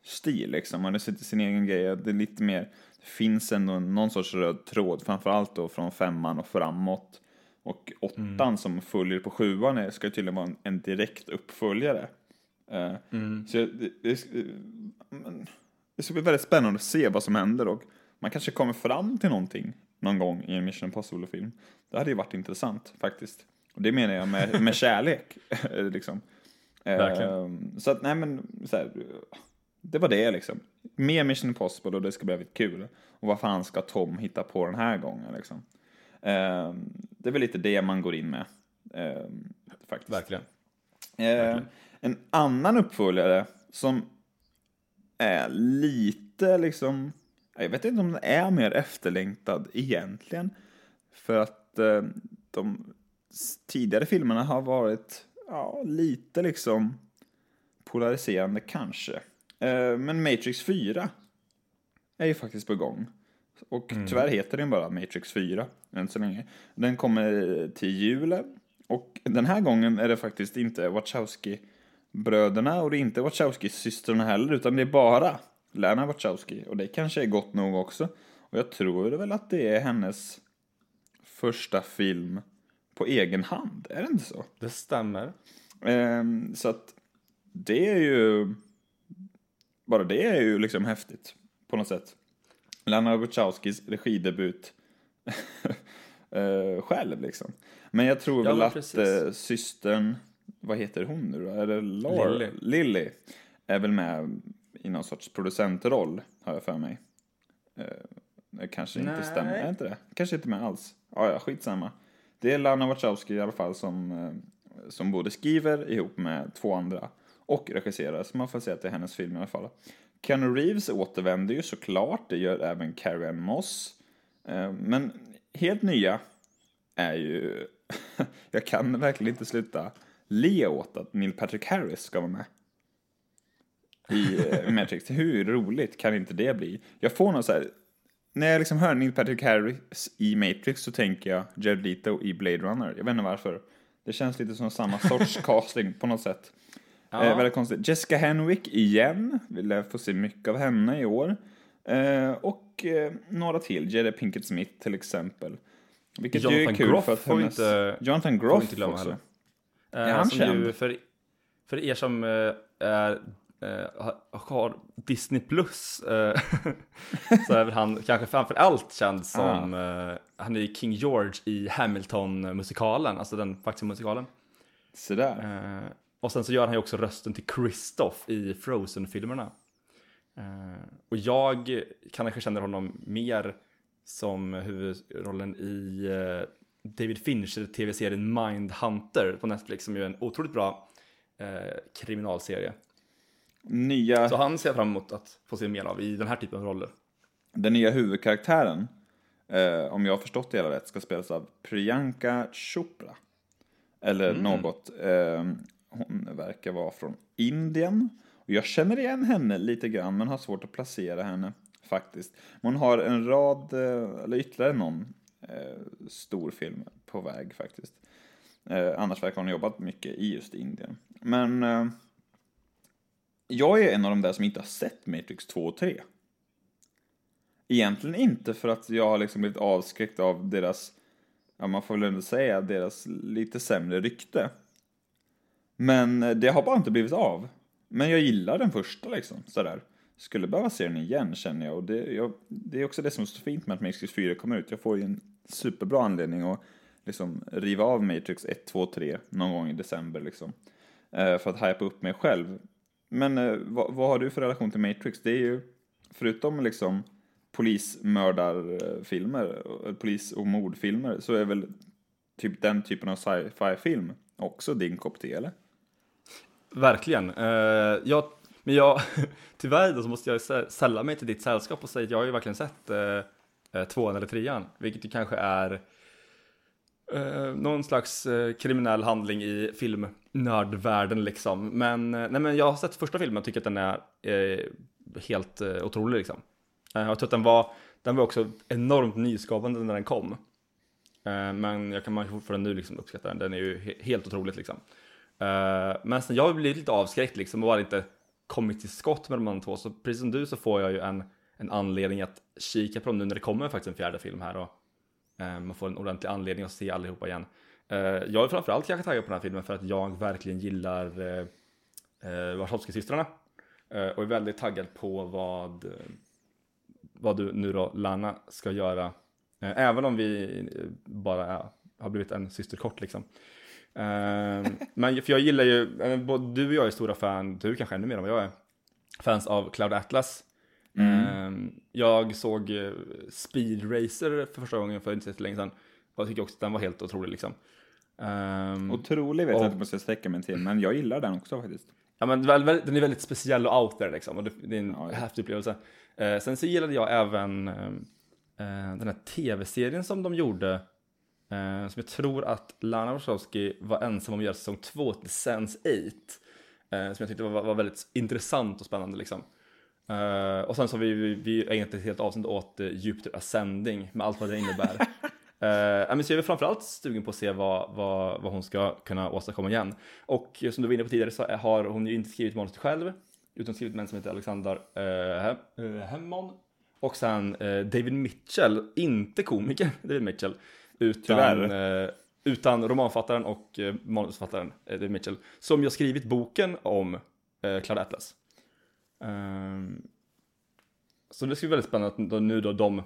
stil liksom. Man har sett sin egen grej. Det är lite mer, det finns ändå någon sorts röd tråd, framförallt då från femman och framåt. Och åttan som följer på sjuan är, ska tydligen vara en, en direkt uppföljare. Eh, Så jag, det, det, det ska bli väldigt spännande att se vad som händer och man kanske kommer fram till någonting någon gång i en Mission Impossible-film. Det hade ju varit intressant faktiskt. Och det menar jag med, med kärlek. liksom. Verkligen. Så att, nej men, så här, det var det liksom. Mer Mission Impossible och det ska bli väldigt kul. Och vad fan ska Tom hitta på den här gången liksom? Eh, det är väl lite det man går in med. Eh, faktiskt. Verkligen. Eh, en annan uppföljare som är lite liksom, jag vet inte om den är mer efterlängtad egentligen. För att de tidigare filmerna har varit ja, lite liksom polariserande kanske. Eh, men Matrix 4 är ju faktiskt på gång. Och tyvärr heter den bara Matrix 4 än så länge. Den kommer till julen. Och den här gången är det faktiskt inte Wachowski-bröderna och det är inte Wachowski-systrarna heller, utan det är bara Lana Wachowski. Och det kanske är gott nog också. Och jag tror väl att det är hennes första film på egen hand, är det inte så? Det stämmer. Ehm, så att det är ju, bara det är ju liksom häftigt på något sätt. Lana Wachowskis regidebut eh, själv liksom. Men jag tror Ja, väl att eh, systern, vad heter hon nu då? Är det Laura? Lily. Lily är väl med i någon sorts producentroll, har jag för mig. Eh, det kanske inte Nej. stämmer, är inte det? Kanske inte med alls. Ja, ja, skitsamma. Det är Lana Wachowski i alla fall som, eh, som både skriver ihop med två andra och regisserar, så man får säga att det är hennes film i alla fall. Keanu Reeves återvänder ju såklart, det gör även Carrie Ann Moss. Eh, men helt nya är ju, jag kan verkligen inte sluta le åt att Neil Patrick Harris ska vara med i eh, Matrix. Hur roligt kan inte det bli? Jag får någon så här, när jag liksom hör Neil Patrick Harris i Matrix så tänker jag Jared Leto i Blade Runner. Jag vet inte varför. Det känns lite som samma sorts casting på något sätt. Ja. Eh, väldigt konstigt. Jessica Henwick igen. Vi lär få se mycket av henne i år. Eh, och eh, några till. Jada Pinkett Smith till exempel. Vilket ju är Jonathan kul Groff för att får hennes... inte- Jonathan får Groff inte glömma också. heller. Är Eh, han som känd? Ju för, för er som eh, är, eh, har- Disney Plus eh, så är väl han kanske framför allt känd som, eh, han är ju King George i Hamilton-musikalen, alltså den faktiska musikalen. Sådär. Eh, och sen så gör han ju också rösten till Kristoff i Frozen-filmerna. Eh, och jag kanske känner honom mer som huvudrollen i eh, David Fincher tv-serien Mindhunter på Netflix som ju är en otroligt bra kriminalserie. Nya... Så han ser fram emot att få se mer av i den här typen av roller. Den nya huvudkaraktären, eh, om jag har förstått det hela rätt, ska spelas av Priyanka Chopra. Eller något. Eh, hon verkar vara från Indien. Och jag känner igen henne lite grann, men har svårt att placera henne faktiskt. Hon har en rad, eh, eller ytterligare någon eh, stor film på väg faktiskt. Eh, annars verkar hon ha jobbat mycket i just Indien. Men eh, jag är en av de där som inte har sett Matrix 2 och 3. Egentligen inte för att jag har liksom blivit avskräckt av deras, ja man får väl ändå säga, deras lite sämre rykte. Men det har bara inte blivit av. Men jag gillar den första liksom, sådär. Skulle behöva se den igen känner jag. Och det, jag, det är också det som är så fint med att Matrix 4 kommer ut. Jag får ju en superbra anledning att liksom riva av Matrix 1, 2, 3 någon gång i december liksom. Eh, för att hypa upp mig själv. Men eh, vad, vad har du för relation till Matrix? Det är ju, förutom liksom polismördarfilmer, eh, polis och mordfilmer, så är väl typ den typen av sci-fi-film också din kopp te, eller? Verkligen. Eh, jag, men jag, tyvärr då så måste jag sälla mig till ditt sällskap och säga att jag har ju verkligen sett eh, eh, tvåan eller trean, vilket ju kanske är eh, någon slags eh, kriminell handling i filmnördvärlden liksom. Men, eh, nej, men jag har sett första filmen och tycker att den är eh, helt eh, otrolig liksom. Eh, jag tror att den var, den var också enormt nyskapande när den kom. Men jag kan fortfarande nu liksom uppskatta den, den är ju he- helt otroligt liksom. Men sen jag har blivit lite avskräckt liksom och bara inte kommit till skott med de andra två. Så precis som du så får jag ju en, en anledning att kika på dem nu när det kommer faktiskt en fjärde film här och Eh, man får en ordentlig anledning att se allihopa igen. Eh, jag är framförallt kanske taggad på den här filmen för att jag verkligen gillar eh, Vashovskij-systrarna. och är väldigt taggad på vad, vad du nu då, Lana, ska göra. Även om vi bara är, har blivit en syster kort liksom. Men för jag gillar ju, både du och jag är stora fan, du kanske ännu mer än vad jag är, fans av Cloud Atlas. Eh, jag såg eh, Speed Racer för första gången för inte så länge sedan. Och jag tycker också att den var helt otrolig liksom. Eh, Otrolig vet jag Och- inte om jag ska sträcka mig till, men jag gillar den också faktiskt. Ja men den är väldigt speciell och out there liksom och det, är en Ja, häftig upplevelse. Eh, sen så gillade jag även eh, den här tv-serien som de gjorde. Eh, som jag tror att Lana Wachowski var ensam om att göra säsong 2 till Sense8. Eh, som jag tyckte var, var väldigt intressant och spännande liksom. Eh, och sen så har vi, vi, vi ägnat ett helt avsnitt åt uh, Jupiter Ascending med allt vad det innebär. Uh, men så jag är framförallt sugen på att se vad, vad, vad hon ska kunna åstadkomma igen. Och som du var inne på tidigare så har hon ju inte skrivit manuset själv, utan skrivit med en som heter Alexander uh, Hem, uh, Hemmon. Och sen David Mitchell, inte komiker David Mitchell, utan utan romanförfattaren och manusförfattaren Eddie Mitchell, som ju har skrivit boken om Cloud Atlas. Um, så det ska bli väldigt spännande att då, nu då de,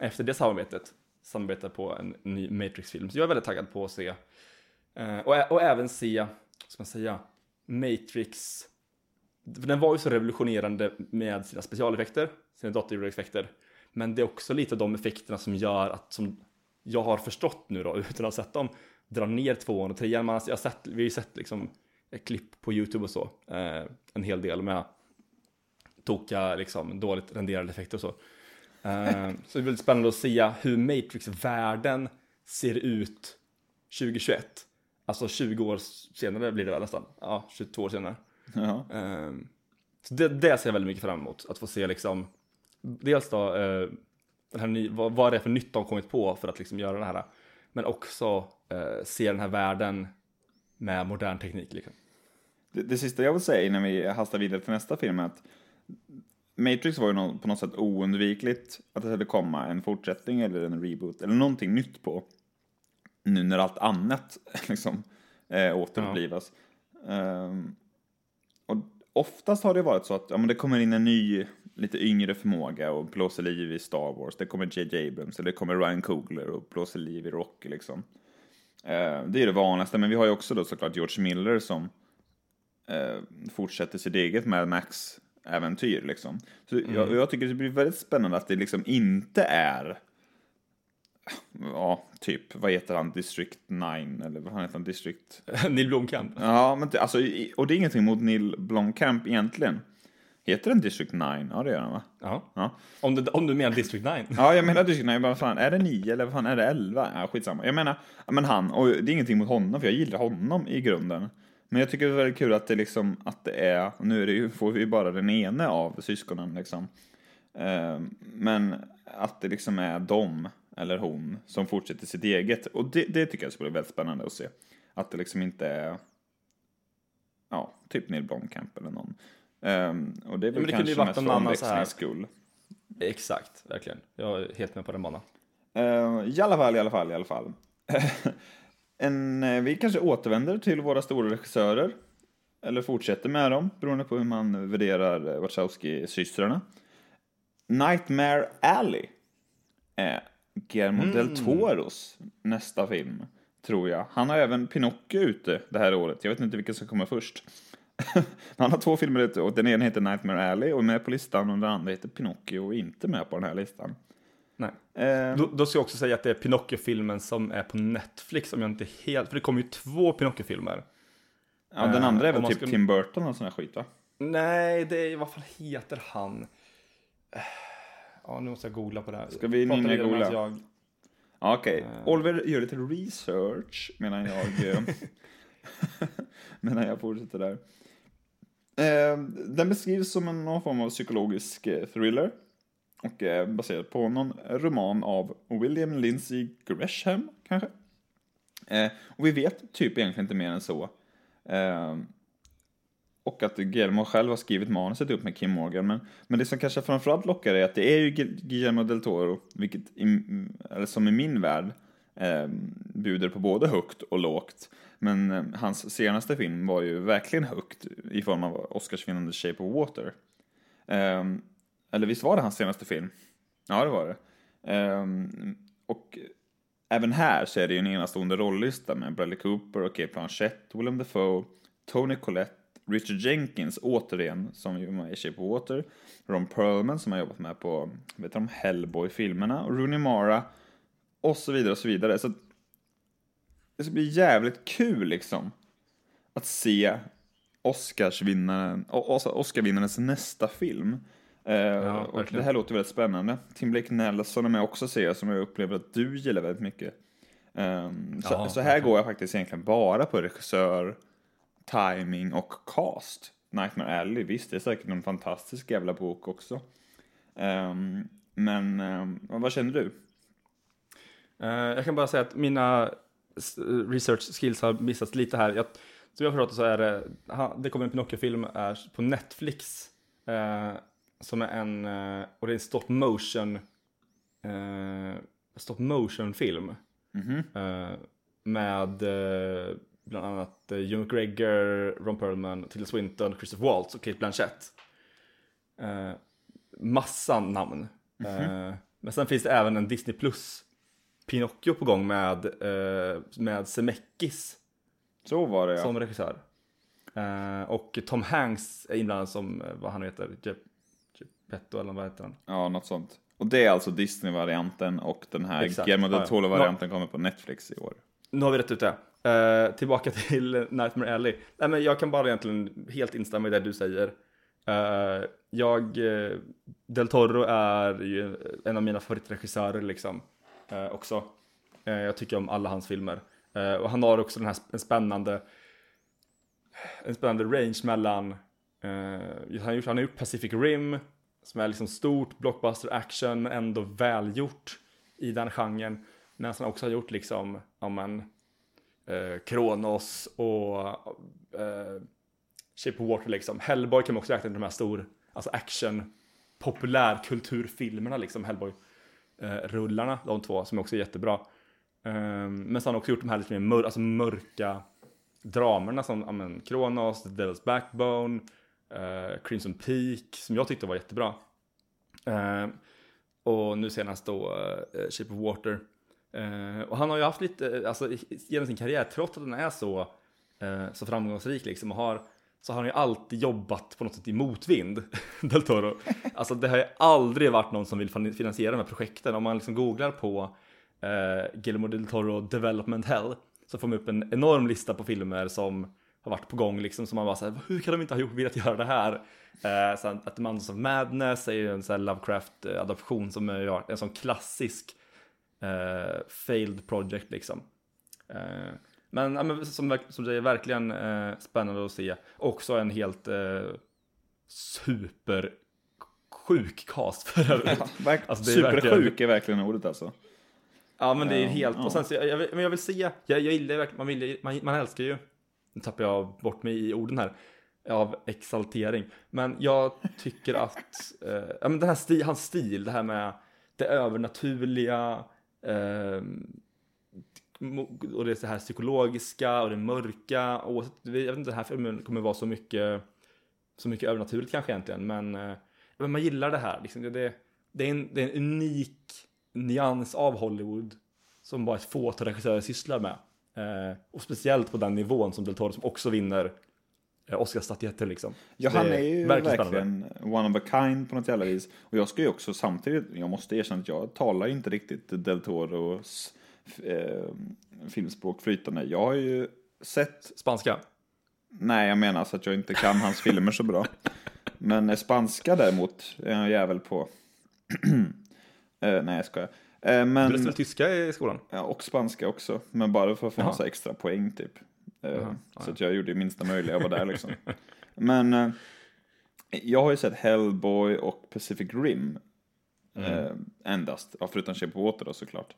efter det samarbetet, samarbetar på en ny Matrix-film. Så jag är väldigt taggad på att se, uh, och, och även se, vad ska man säga, Matrix, för den var ju så revolutionerande med sina specialeffekter, sina datagjorda effekter. Men det är också lite av de effekterna som gör att, som jag har förstått nu då, utan att ha sett dem, dra ner tvåan och trean. Man, jag har sett, vi har ju sett liksom ett klipp på YouTube och så, eh, en hel del med tokiga, liksom, dåligt renderade effekter och så. Eh, så det är väldigt spännande att se hur Matrix-världen ser ut 2021. Alltså 20 år senare blir det väl nästan. Ja, 22 år senare. Ja. Ehm, så det, det ser jag väldigt mycket fram emot. Att få se liksom, dels då, eh, den här ny, vad, vad det är för nytt de har kommit på för att liksom göra det här. Men också se den här världen med modern teknik. Liksom. Det, det sista jag vill säga innan vi hastar vidare till nästa film är att Matrix var ju på något sätt oundvikligt att det skulle komma en fortsättning eller en reboot eller någonting nytt på. Nu när allt annat liksom eh, återupplivas. Ehm, och oftast har det varit så att ja, men det kommer in en ny, lite yngre förmåga och blåser liv i Star Wars. Det kommer J.J. Abrams eller det kommer Ryan Coogler och blåser liv i Rocky liksom. Eh, det är det vanligaste, men vi har ju också då såklart George Miller som eh, fortsätter sitt eget Mad Max-äventyr. Liksom. Så jag, jag tycker det blir väldigt spännande att det liksom inte är Ja, typ, vad heter han, District 9, eller vad han heter han, District... Neil Blomkamp. Ja, men alltså, och det är ingenting mot Neil Blomkamp egentligen. Heter den District 9? Ja, det gör den va? Ja. Ja. Om, du, om du menar District 9. Ja, jag menar District 9, men vad fan, är det 9 eller vad fan är det 11? Ja, skitsamma. Jag menar, men han, och det är ingenting mot honom, för jag gillar honom i grunden. Men jag tycker det är väldigt kul att det liksom, att det är, nu är det ju, får vi ju bara den ene av syskonen liksom. Eh, men att det liksom är de, eller hon, som fortsätter sitt eget. Och det, det tycker jag skulle bli väldigt spännande att se. Att det liksom inte är, ja, typ Neil Blomkamp eller någon. Um, och det är väl men det kunde kanske ju varit mest för annan så här- omväxlings skull. Exakt, verkligen. Jag är helt med på den banan. Eh, I alla fall, i alla fall, i alla fall. en, eh, vi kanske återvänder till våra stora regissörer. Eller fortsätter med dem, beroende på hur man värderar eh, Wachowski-systrarna. Nightmare Alley är Guillermo del Toros nästa film, tror jag. Han har även Pinocchio ute det här året. Jag vet inte vilken som kommer först. Han har två filmer ute och den ena heter Nightmare Alley och är med på listan och den andra heter Pinocchio och inte med på den här listan. Nej. Eh, Då, då ska jag också säga att det är Pinocchio-filmen som är på Netflix, om jag inte helt... För det kommer ju två Pinocchio-filmer. Ja, den Eh, andra är om väl typ skulle- Tim Burton och sån här skit va? Nej, det är, vad fan heter han? Eh, Ja, nu måste jag googla på det här. Ska vi medan googla? Jag... Ja, Okej, Eh. Oliver gör lite research medan jag, eh, medan jag fortsätter där. Eh, den beskrivs som en, någon form av psykologisk eh, thriller och eh, är baserad på någon roman av William Lindsay Gresham, kanske? Eh, och vi vet typ egentligen inte mer än så. Eh, och att Guillermo själv har skrivit manuset upp med Kim Morgan. Men, men det som kanske framförallt lockar är att det är ju Guillermo del Toro, vilket i, eller som i min värld eh, bjuder på både högt och lågt. Men eh, hans senaste film var ju verkligen högt i form av Oscarsvinnande Shape of Water. Eh, eller visst var det hans senaste film? Ja, det var det. Um, och även här så är det ju en enastående rollista med Bradley Cooper och Cate Blanchett, Willem Dafoe, Tony Collette, Richard Jenkins återigen, som ju var med i Shape of Water, Ron Perlman som har jobbat med på, vet du, de Hellboy-filmerna, och Rooney Mara, och så vidare och så vidare. Så att det ska bli jävligt kul liksom att se Oscarsvinnaren, Oscarvinnarens nästa film. Eh, och verkligen. det här låter väldigt spännande. Tim Blake Nelson är med också ser jag, som jag upplever att du gillar väldigt mycket. Ehm, så, Ja, så här går jag faktiskt egentligen bara på regissör, timing och cast. Nightmare Alley, visst det är säkert en fantastisk jävla bok också. Ehm, men ehm, vad känner du? Eh, jag kan bara säga att mina research skills har missats lite här. Jag, som jag har förstått så är det, det kommer en Pinocchio-film på Netflix. eh, som är en, eh, och det är en stop motion, eh, stop motion film. Mhm. Eh, med eh, bland annat eh, Hugh McGregor, Ron Perlman, Tilda Swinton, Christopher Waltz och Kate Blanchett. Eh, massa namn. Eh, men sen finns det även en Disney Plus Pinocchio på gång med, eh, med Zemeckis Så var det ja. som regissör. Och Tom Hanks är inblandad som, vad han heter, Geppetto eller vad heter han? Ja, något sånt. Och det är alltså Disney-varianten och den här Exakt. Guillermo del. Toro-varianten kommer på Netflix i år. Nu har vi rätt ut det. Eh, tillbaka till Nightmare Alley. Nej, men jag kan bara egentligen helt instämma i det du säger. Eh, jag, eh, Del Toro är ju en av mina favoritregissörer liksom. också. Jag tycker om alla hans filmer. Och han har också den här en spännande, en spännande range mellan, han, har gjort, han har gjort Pacific Rim, som är liksom stort, blockbuster action, men ändå välgjort i den genren. Men som också har gjort liksom, ja men, eh, Kronos och eh, Shape of Water liksom. Hellboy kan man också räkna till de här stor, alltså action, populärkulturfilmerna liksom, Hellboy-rullarna, eh, de två, som också är jättebra. Eh, men så har han också gjort de här lite mer mör alltså mörka dramerna som ja, men, Kronos, The Devil's Backbone, eh, Crimson Peak, som jag tyckte var jättebra. Eh, och nu senast då uh, Shape of Water. Eh, och han har ju haft lite, eh, alltså genom sin karriär, trots att den är så, så framgångsrik liksom, och har, så har han ju alltid jobbat på något sätt i motvind, Del Toro. Alltså det har ju aldrig varit någon som vill finansiera de här projekten. Om man liksom googlar på eh, Guillermo del Toro Development Hell så får man upp en enorm lista på filmer som har varit på gång liksom som man bara säger hur kan de inte ha gjort, velat göra det här? Eh, sen att Mountains of Madness är ju en sån här Lovecraft eh, adaption som är en sån klassisk eh, failed project liksom. Eh, men, ja, men som, som det är verkligen eh, spännande att se. Också en helt eh, super sjuk cast för övrigt. Ja, verk- Alltså, Supersjuk verkligen- är verkligen ordet alltså. Ja men det är helt, och sen så jag, jag, jag vill se, jag, jag gillar verkligen, man, vill, man, man älskar ju, nu tappar jag bort mig i orden här, av exaltering. Men jag tycker att, eh, ja men den här stil, hans stil, det här med det övernaturliga, eh, och det så här psykologiska och det mörka, och jag vet inte, den här filmen kommer vara så mycket, så mycket övernaturligt kanske egentligen, men, eh, men man gillar det här, liksom, det, det, det, är en, det är en unik nyans av Hollywood som bara ett fåtal regissörer sysslar med. Eh, och speciellt på den nivån som Del Toro som också vinner eh, Oscarsstatyetter liksom. Ja, han är ju verkligen verkligen, one of a kind på något jävla vis. Och jag ska ju också samtidigt, jag måste erkänna att jag talar inte riktigt Del Toros eh, filmspråk flytande. Jag har ju sett, Spanska. nej jag menar så att jag inte kan hans filmer så bra. Men eh, spanska däremot är jag jävel på. eh, nej jag skojar. Eh, Du men, läste väl tyska i skolan? ja, och spanska också, men bara för att få Jaha. massa extra poäng typ. Eh, Jaha, så att jag gjorde det minsta möjliga, jag var där liksom. Men eh, jag har ju sett Hellboy och Pacific Rim. Eh, endast, ja, förutom Shape of Water då såklart.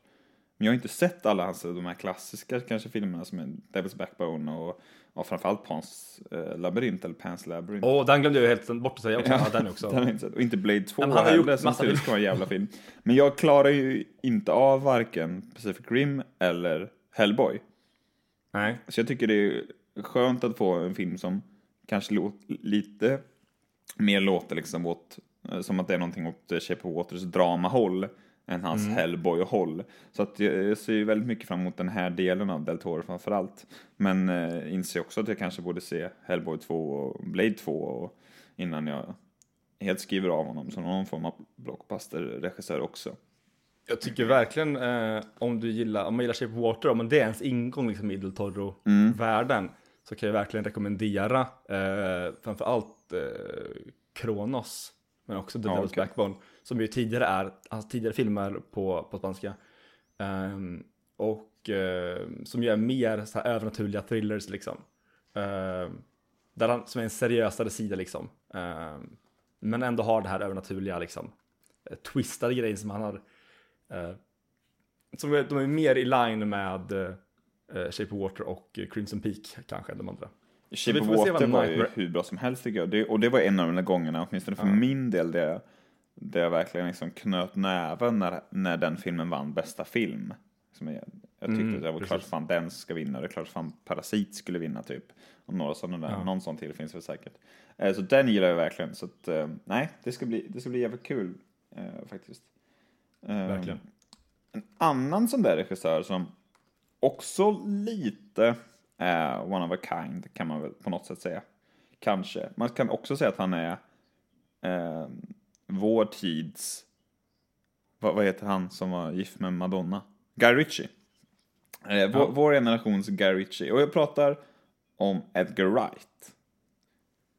Men jag har inte sett alla hans, de här klassiska kanske filmerna som är Devil's Backbone och, och framförallt Pans eh, labyrint eller Pans labyrint. Åh, den glömde jag helt bort att säga också. Ja, den också. Den inte sett. Och inte Blade 2 men han har heller, som tydligen ska vara en jävla film. Men jag klarar ju inte av varken Pacific Rim eller Hellboy. Nej. Så jag tycker det är skönt att få en film som kanske låter lite mer låter liksom åt, eh, som att det är någonting åt eh, Shape of Waters dramahåll än hans Hellboy-håll. Så att jag, jag ser ju väldigt mycket fram emot den här delen av Del Toro framförallt. Men eh, inser också att jag kanske borde se Hellboy 2 och Blade 2 och, innan jag helt skriver av honom som någon form av blockbuster-regissör också. Jag tycker verkligen eh, om du gillar, om man gillar Shape of Water, om det är ens ingång liksom i Del Toro-världen, så kan jag verkligen rekommendera eh, framförallt eh, Kronos, men också The Ja, Devil's okej. Backbone, som ju tidigare är, hans tidigare filmer på, på spanska. Ehm, och eh, som ju är mer så här övernaturliga thrillers liksom. Ehm, där han, som är en seriösare sida liksom. Ehm, men ändå har det här övernaturliga liksom. eh, Twistade grejer som han har Eh, som är, de är mer i line med eh, Shape of Water och Crimson Peak kanske än de andra. Shape of Water var ju hur bra som helst tycker jag. Det, och det var en av de där gångerna, åtminstone för Ja. min del, där, där jag verkligen liksom knöt näven när, när den filmen vann bästa film. Som jag, jag tyckte Mm, att det var klart fan den ska vinna, det är klart fan Parasit skulle vinna typ. Och några sådana där, Ja. någon sån till finns väl säkert. Eh, så den gillar jag verkligen, så att eh, nej, det ska bli, det ska bli jävligt kul eh, faktiskt. Eh, Verkligen. En annan sån där regissör som också lite är one of a kind kan man väl på något sätt säga. Kanske. Man kan också säga att han är eh, vår tids, vad, vad heter han som var gift med Madonna? Guy Ritchie. Eh, vår, Ja. vår generations Guy Ritchie. Och jag pratar om Edgar Wright.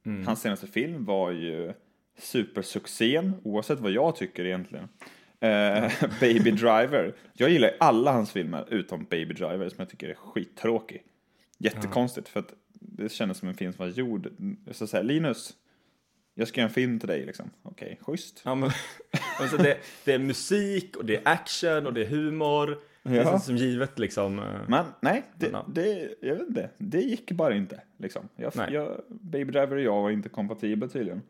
Mm. Hans senaste film var ju supersuccén, oavsett vad jag tycker egentligen. Eh, Baby Driver. Jag gillar alla hans filmer utom Baby Driver som jag tycker är skittråkig. Jättekonstigt för att det kändes som en film som var gjord. Så att säga, Linus, jag ska göra en film till dig liksom. Okej, schysst. Ja, men, alltså det, det är musik och det är action och det är humor. Det Ja. känns som givet liksom. eh, Men nej, det, Men, ja. det, jag vet inte. Det gick bara inte. Liksom. Jag, jag, Baby Driver och jag var inte kompatibla tydligen.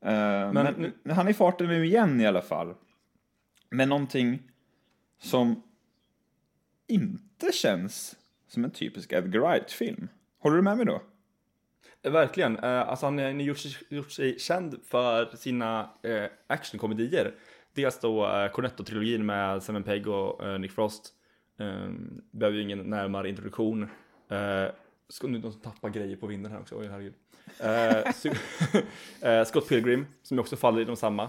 Eh, men nu, han är i farten nu igen i alla fall. Med någonting som inte känns som en typisk Edgar Wright-film. Håller du med mig då? Verkligen. Eh, alltså han har gjort, gjort sig känd för sina eh, actionkomedier. Dels då eh, Cornetto-trilogin med Simon Pegg och eh, Nick Frost. Eh, behöver ju ingen närmare introduktion. Eh, ska nu som tappar grejer på vinden här också? Oj, herregud. Eh, Scott Pilgrim, som också faller i de samma.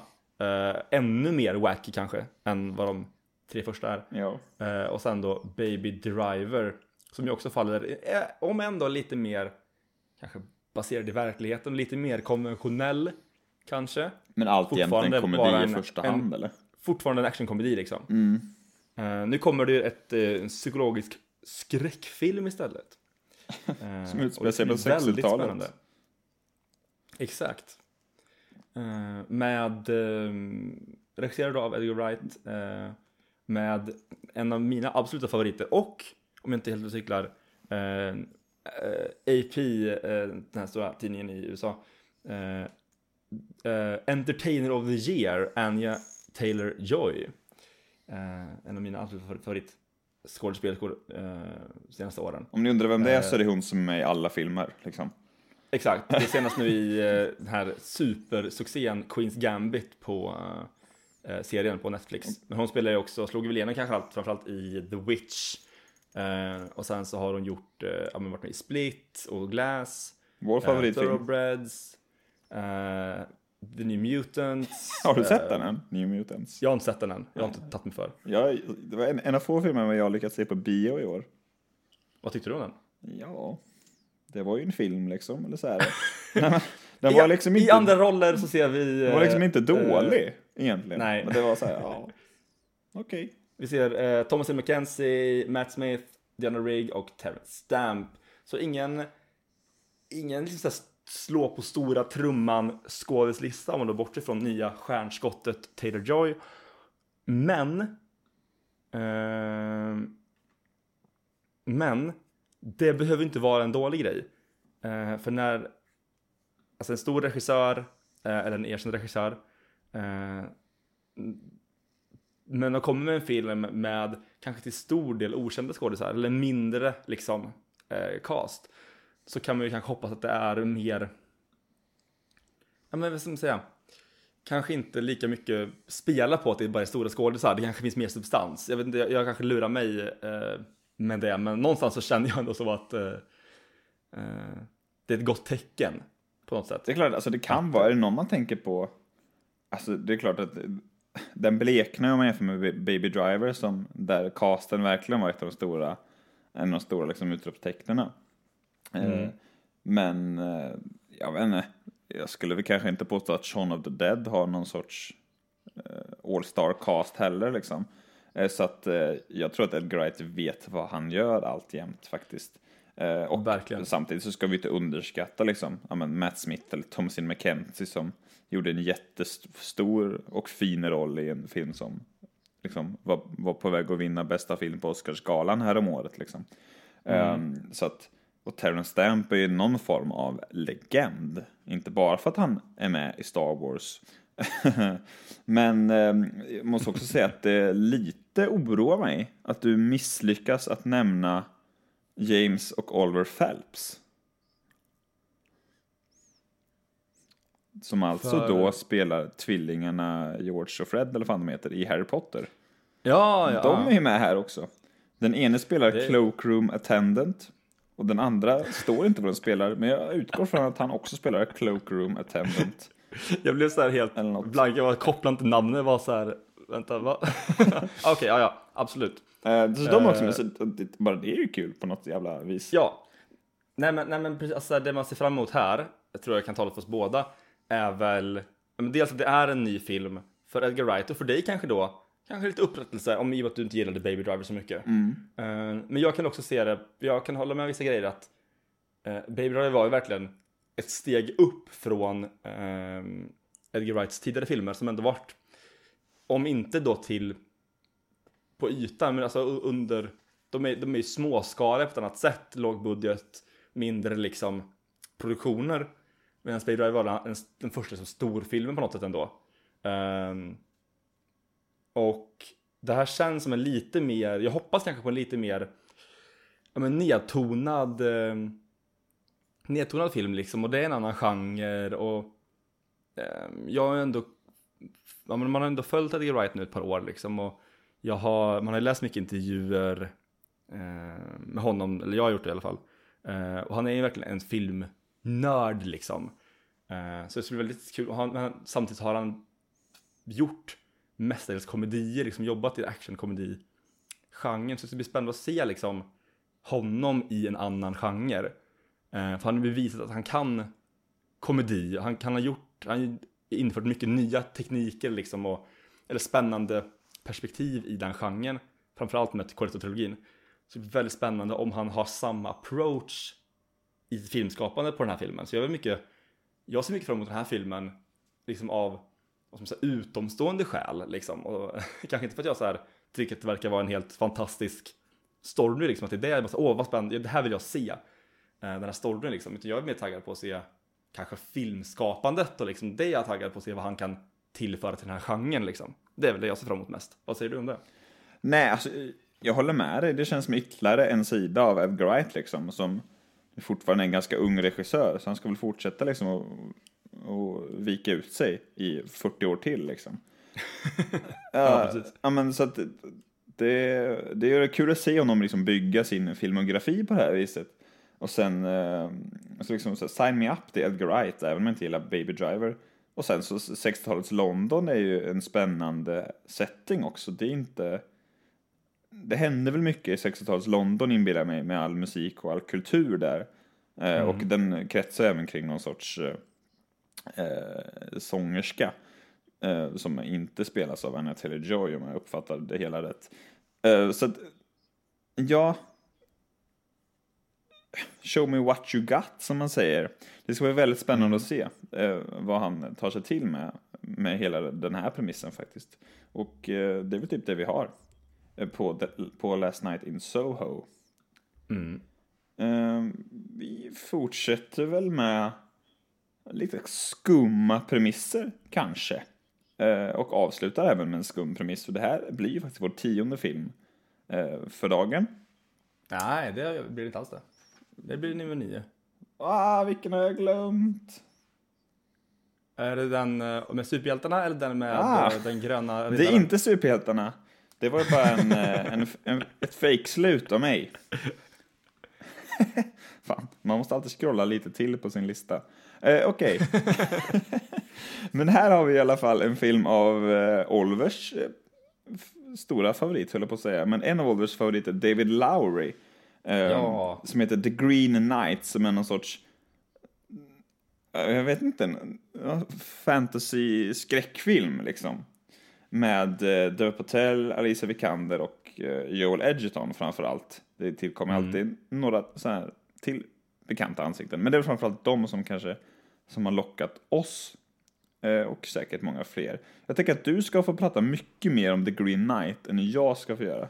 Ännu mer wacky kanske, än vad de tre första är. Ja. Och sen då Baby Driver, som ju också faller, om ändå lite mer kanske baserad i verkligheten, lite mer konventionell kanske. Men alltjämt en komedi bara i en- första en- hand, eller? Fortfarande en actionkomedi liksom. Mm. Eh, nu kommer det ju ett, en psykologisk skräckfilm istället. Eh, Som utspelar sig på blir väldigt 60-talet. spännande. Exakt. Med eh, regisserad av Edgar Wright. Med en av mina absoluta favoriter och, om jag inte helt cyklar, eh, AP, eh, den här stora tidningen i USA. Eh, eh, Entertainer of the Year, Anya Taylor-Joy. Eh, en av mina absoluta favorit skådespelerskor eh, senaste åren. Om ni undrar vem det är så är det hon som är med i alla filmer, liksom. Exakt, det är senast nu i den här supersuccén Queens Gambit på serien på Netflix. Men hon spelar ju också, slog väl igenom kanske allt, framförallt i The Witch. Eh, och sen så har hon gjort, eh, ja men varit med i Split och Glass. Vår eh, favoritfilm. Thoroughbreds. Eh, The New Mutants. Har du sett eh, den än? New Mutants? Jag har inte sett den än, jag har inte tagit mig för. Jag, det var en, en av få filmer jag lyckats se på bio i år. Vad tyckte du om den? Ja, det var ju en film liksom, eller så här. Den I, var liksom I inte, andra roller så ser vi... den var liksom inte dålig egentligen. nej. Men det var så här, ja, okej. Vi ser eh, Thomas McKenzie, Matt Smith, Diana Rigg och Terrence Stamp. Så ingen, ingen liksom slå på stora trumman skådeslista om man då bortser från nya stjärnskottet Taylor Joy. Men Eh, men det behöver inte vara en dålig grej. Eh, för när alltså en stor regissör, eh, eller en erkänd regissör, eh, men de kommer med en film med kanske till stor del okända skådisar eller mindre liksom eh, cast så kan man ju kanske hoppas att det är mer ja men vad ska man säga? Kanske inte lika mycket spela på att det bara är stora skådisar det kanske finns mer substans. Jag vet inte jag, jag kanske lurar mig eh, med det men någonstans så känner jag ändå så att eh, eh, det är ett gott tecken på något sätt. Det är klart, alltså det kan vara, är det någon man tänker på, alltså det är klart att den bleknar om man jämför med Baby Driver som, där casten verkligen var ett av de stora, en av de stora liksom utropstecknen. Eh, men, eh, jag vet inte, jag skulle väl kanske inte påstå att Shaun of the Dead har någon sorts eh, all-star cast heller liksom. Eh, så att eh, jag tror att Edgar Wright vet vad han gör alltjämt faktiskt. Eh, och Verkligen. samtidigt så ska vi inte underskatta liksom, ja, men Matt Smith eller Thomasin McKenzie som gjorde en jättestor och fin roll i en film som liksom, var, var på väg att vinna bästa film på Oscarsgalan här om året. Liksom. Ehm, så att, och Terrence Stamp är ju någon form av legend. Inte bara för att han är med i Star Wars Men eh, jag måste också säga att det lite oroar mig att du misslyckas att nämna James och Oliver Phelps. Som alltså För- då spelar tvillingarna George och Fred, eller vad de heter, i Harry Potter. Ja, ja. De är ju med här också. Den ene spelar Det- Cloakroom Attendant. Och den andra står inte vad den spelar, men jag utgår från att han också spelar Cloakroom Attendant. Jag blev så här helt blank, jag var kopplad till namnet, var så här, vänta, va? Okej, ja, ja, absolut. Eh, så de också, Eh. bara det är ju kul på något jävla vis. Ja. Nej men, nej, men precis, alltså, det man ser fram emot här, jag tror jag kan tala för oss båda, är väl dels att det är en ny film för Edgar Wright och för dig kanske då, kanske lite upprättelse om i och med att du inte gillade Baby Driver så mycket. Mm. Eh, men jag kan också se det, jag kan hålla med om vissa grejer att uh, Baby Driver var ju verkligen ett steg upp från eh, Edgar Wrights tidigare filmer som ändå varit, om inte då till på ytan, men alltså under, de är, de är ju småskaliga på ett annat sätt, låg budget, mindre liksom produktioner. Medan Baby Drive var den, den första som storfilmen på något sätt ändå. Um, och det här känns som en lite mer, jag hoppas kanske på en lite mer ja, men nedtonad, eh, nedtonad film liksom. Och det är en annan genre och eh, jag har ändå, ja, men man har ändå följt Edgar Wright nu ett par år liksom. Och jag har, man har läst mycket intervjuer eh, med honom, eller jag har gjort det i alla fall. Eh, och han är ju verkligen en film nörd liksom. Eh, så det skulle vara väldigt kul, han, men samtidigt har han gjort mestadels komedier, liksom jobbat i actionkomedi-genren. Så det ska bli spännande att se liksom honom i en annan genre. Eh, för han har bevisat att han kan komedi, han kan ha gjort, han har infört mycket nya tekniker liksom och, eller spännande perspektiv i den genren. Framförallt med Corretto-trilogin. Så det är väldigt spännande om han har samma approach i filmskapandet på den här filmen. Så jag är mycket, jag ser mycket fram emot den här filmen liksom av vad ska man säga, utomstående skäl liksom. Och kanske inte för att jag så här tycker att det verkar vara en helt fantastisk story liksom. Att det är det jag måste, åh vad spännande, det här vill jag se. Eh, Den här storyn liksom. Utan jag är mer taggad på att se kanske filmskapandet och liksom det är jag taggad på att se vad han kan tillföra till den här genren liksom. Det är väl det jag ser fram emot mest. Vad säger du om det? Nej, alltså, jag håller med dig. Det känns som ytterligare en sida av Edgar Wright liksom, som fortfarande är en ganska ung regissör, så han ska väl fortsätta liksom och, och vika ut sig i 40 år till liksom. Ja, ja, men så att det, det är kul att se honom liksom bygga sin filmografi på det här viset. Och sen, eh, så liksom, så sign me up till Edgar Wright, även om jag inte gillar Baby Driver. Och sen så 60-talets London är ju en spännande setting också. Det är inte... Det hände väl mycket i 60-talets London inbillar jag mig med all musik och all kultur där. Eh, Och den kretsar även kring någon sorts eh, eh, sångerska. Eh, som inte spelas av Anna Taylor-Joy om jag uppfattar det hela rätt. Eh, så att, ja. Show me what you got, som man säger. Det ska bli väldigt spännande att se eh, vad han tar sig till med, med hela den här premissen faktiskt. Och eh, det är väl typ det vi har på, de- på Last Night in Soho. Mm. Eh, vi fortsätter väl med lite skumma premisser, kanske. Eh, och avslutar även med en skum premiss, för det här blir ju faktiskt vår tionde film eh, för dagen. Nej, det blir inte alls det. Det blir nummer nio. Ah, vilken har jag glömt? Är det den eh, med superhjältarna eller den med Ah, eh, den gröna Det är riddaren? inte superhjältarna. Det var bara en, eh, en, en, ett fake-slut av mig. Fan, man måste alltid scrolla lite till på sin lista. Eh, Okej. Men här har vi i alla fall en film av eh, Olvers eh, stora favorit, höll jag på att säga. Men en av Olvers favoriter, David Lowry. eh, Ja. Som heter The Green Knight, som är någon sorts eh, jag vet inte, fantasy-skräckfilm liksom. Med eh, Dev Patel, Alicia Vikander och eh, Joel Edgerton framför allt. Det tillkommer alltid några så här till bekanta ansikten. Men det är framförallt de som kanske som har lockat oss eh, och säkert många fler. Jag tänker att du ska få prata mycket mer om The Green Knight än jag ska få göra.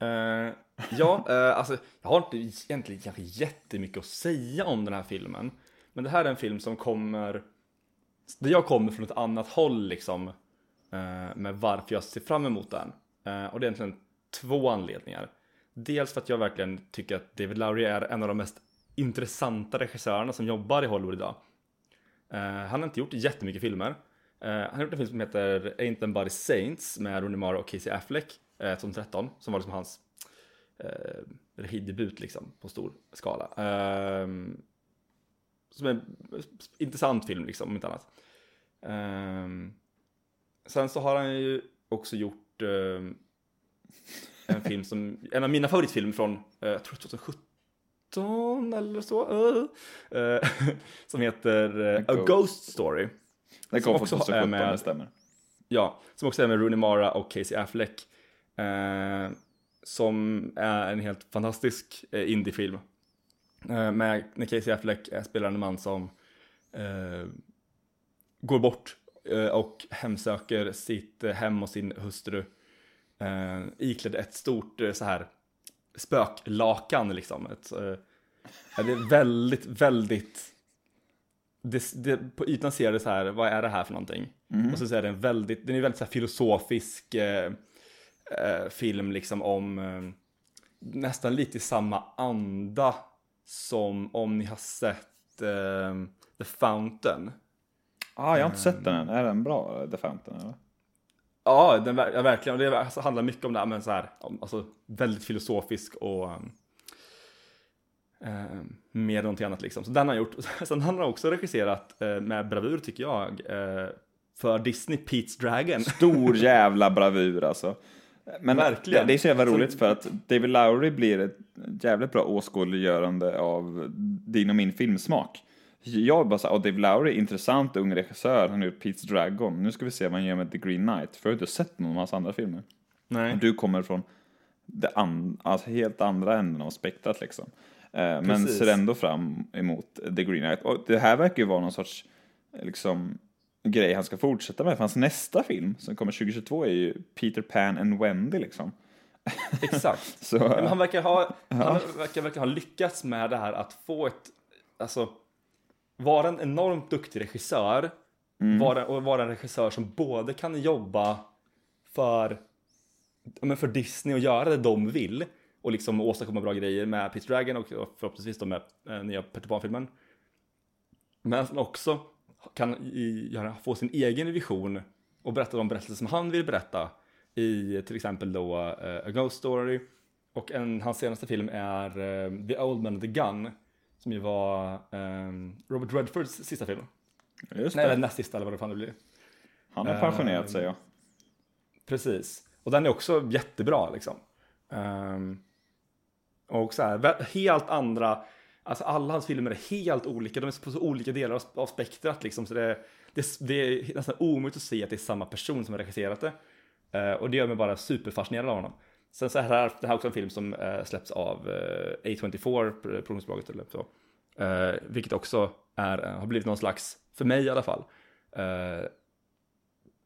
Eh, ja, eh, alltså jag har inte egentligen kanske jättemycket att säga om den här filmen. Men det här är en film som kommer där jag kommer från ett annat håll liksom Eh, med varför jag ser fram emot den. Eh, och det är egentligen två anledningar. Dels för att jag verkligen tycker att David Lowry är en av de mest intressanta regissörerna som jobbar i Hollywood idag. Eh, han har inte gjort jättemycket filmer. Han har gjort en film som heter Ain't Nobody Saints med Rooney Mara och Casey Affleck 2013 som var liksom hans eh, regidebut liksom på stor skala. Eh, som är en intressant film liksom om inte annat. Eh, sen så har han ju också gjort eh, en film som, en av mina favoritfilmer från, eh, jag tror 2017 eller så, eh, eh, som heter eh, A Ghost. Story. Som kom från också är 2017, med- det stämmer. Ja, som också är med Rooney Mara och Casey Affleck. Eh, som är en helt fantastisk indiefilm. Med när Casey Affleck spelar en man som går bort och hemsöker sitt eh, hem och sin hustru. Eh, iklädd ett stort eh, så här spöklakan liksom. Ett, eh, det är väldigt, väldigt det, det, på ytan ser det så här, vad är det här för någonting? Och så är det en väldigt, den är väldigt så filosofisk eh, eh, film liksom om eh, nästan lite i samma anda som om ni har sett eh, The Fountain. Ah, jag har inte sett den än. Är den bra, The Fountain? Eller? Ja, den, ja verkligen. Det alltså, handlar mycket om det här, men så här, alltså väldigt filosofisk och eh, mer någonting annat liksom. Så den har gjort. Sen har han också regisserat eh, med bravur tycker jag. Eh, för Disney Pete's Dragon. Stor jävla bravur alltså. Men Verkligen. Det, är så jävla roligt för att David Lowry blir ett jävligt bra åskådliggörande av din och min filmsmak. Jag bara såhär, David Lowry, intressant ung regissör, han har gjort Pete's Dragon. Nu ska vi se vad han gör med The Green Knight, för jag har inte sett någon av hans andra filmer. Nej. Och du kommer från det an, alltså helt andra änden av spektrat liksom. Eh, men ser ändå fram emot The Green Knight. Och det här verkar ju vara någon sorts liksom, grej han ska fortsätta med. För hans nästa film som kommer 2022 är ju Peter Pan and Wendy liksom. Exakt. Så, han verkar ha, han verkar, verkar ha lyckats med det här att få ett, alltså, vara en enormt duktig regissör. Vara, och vara en regissör som både kan jobba för, men för Disney och göra det de vill och liksom åstadkomma bra grejer med Peter Dragon och förhoppningsvis då med eh, nya Peter Pan-filmen. Men också kan i, göra, få sin egen vision och berätta de berättelser som han vill berätta i till exempel då eh, A Ghost Story. Och en, hans senaste film är eh, The Old Man and the Gun som ju var eh, Robert Redfords sista film. just Nej, eller det. näst sista eller vad det fan det blir. Han har pensionerat sig ja. Precis. Och den är också jättebra liksom. Ehm, och så här, helt andra, alltså alla hans filmer är helt olika, de är på så olika delar av, av spektrat liksom. Så det, det, det är nästan omöjligt att se att det är samma person som har regisserat det. Eh, och det gör mig bara superfascinerad av honom. Sen så är det här, det här är också en film som eh, släpps av eh, A24, pr- produktionsbolaget eller så. Eh, vilket också är, har blivit någon slags, för mig i alla fall,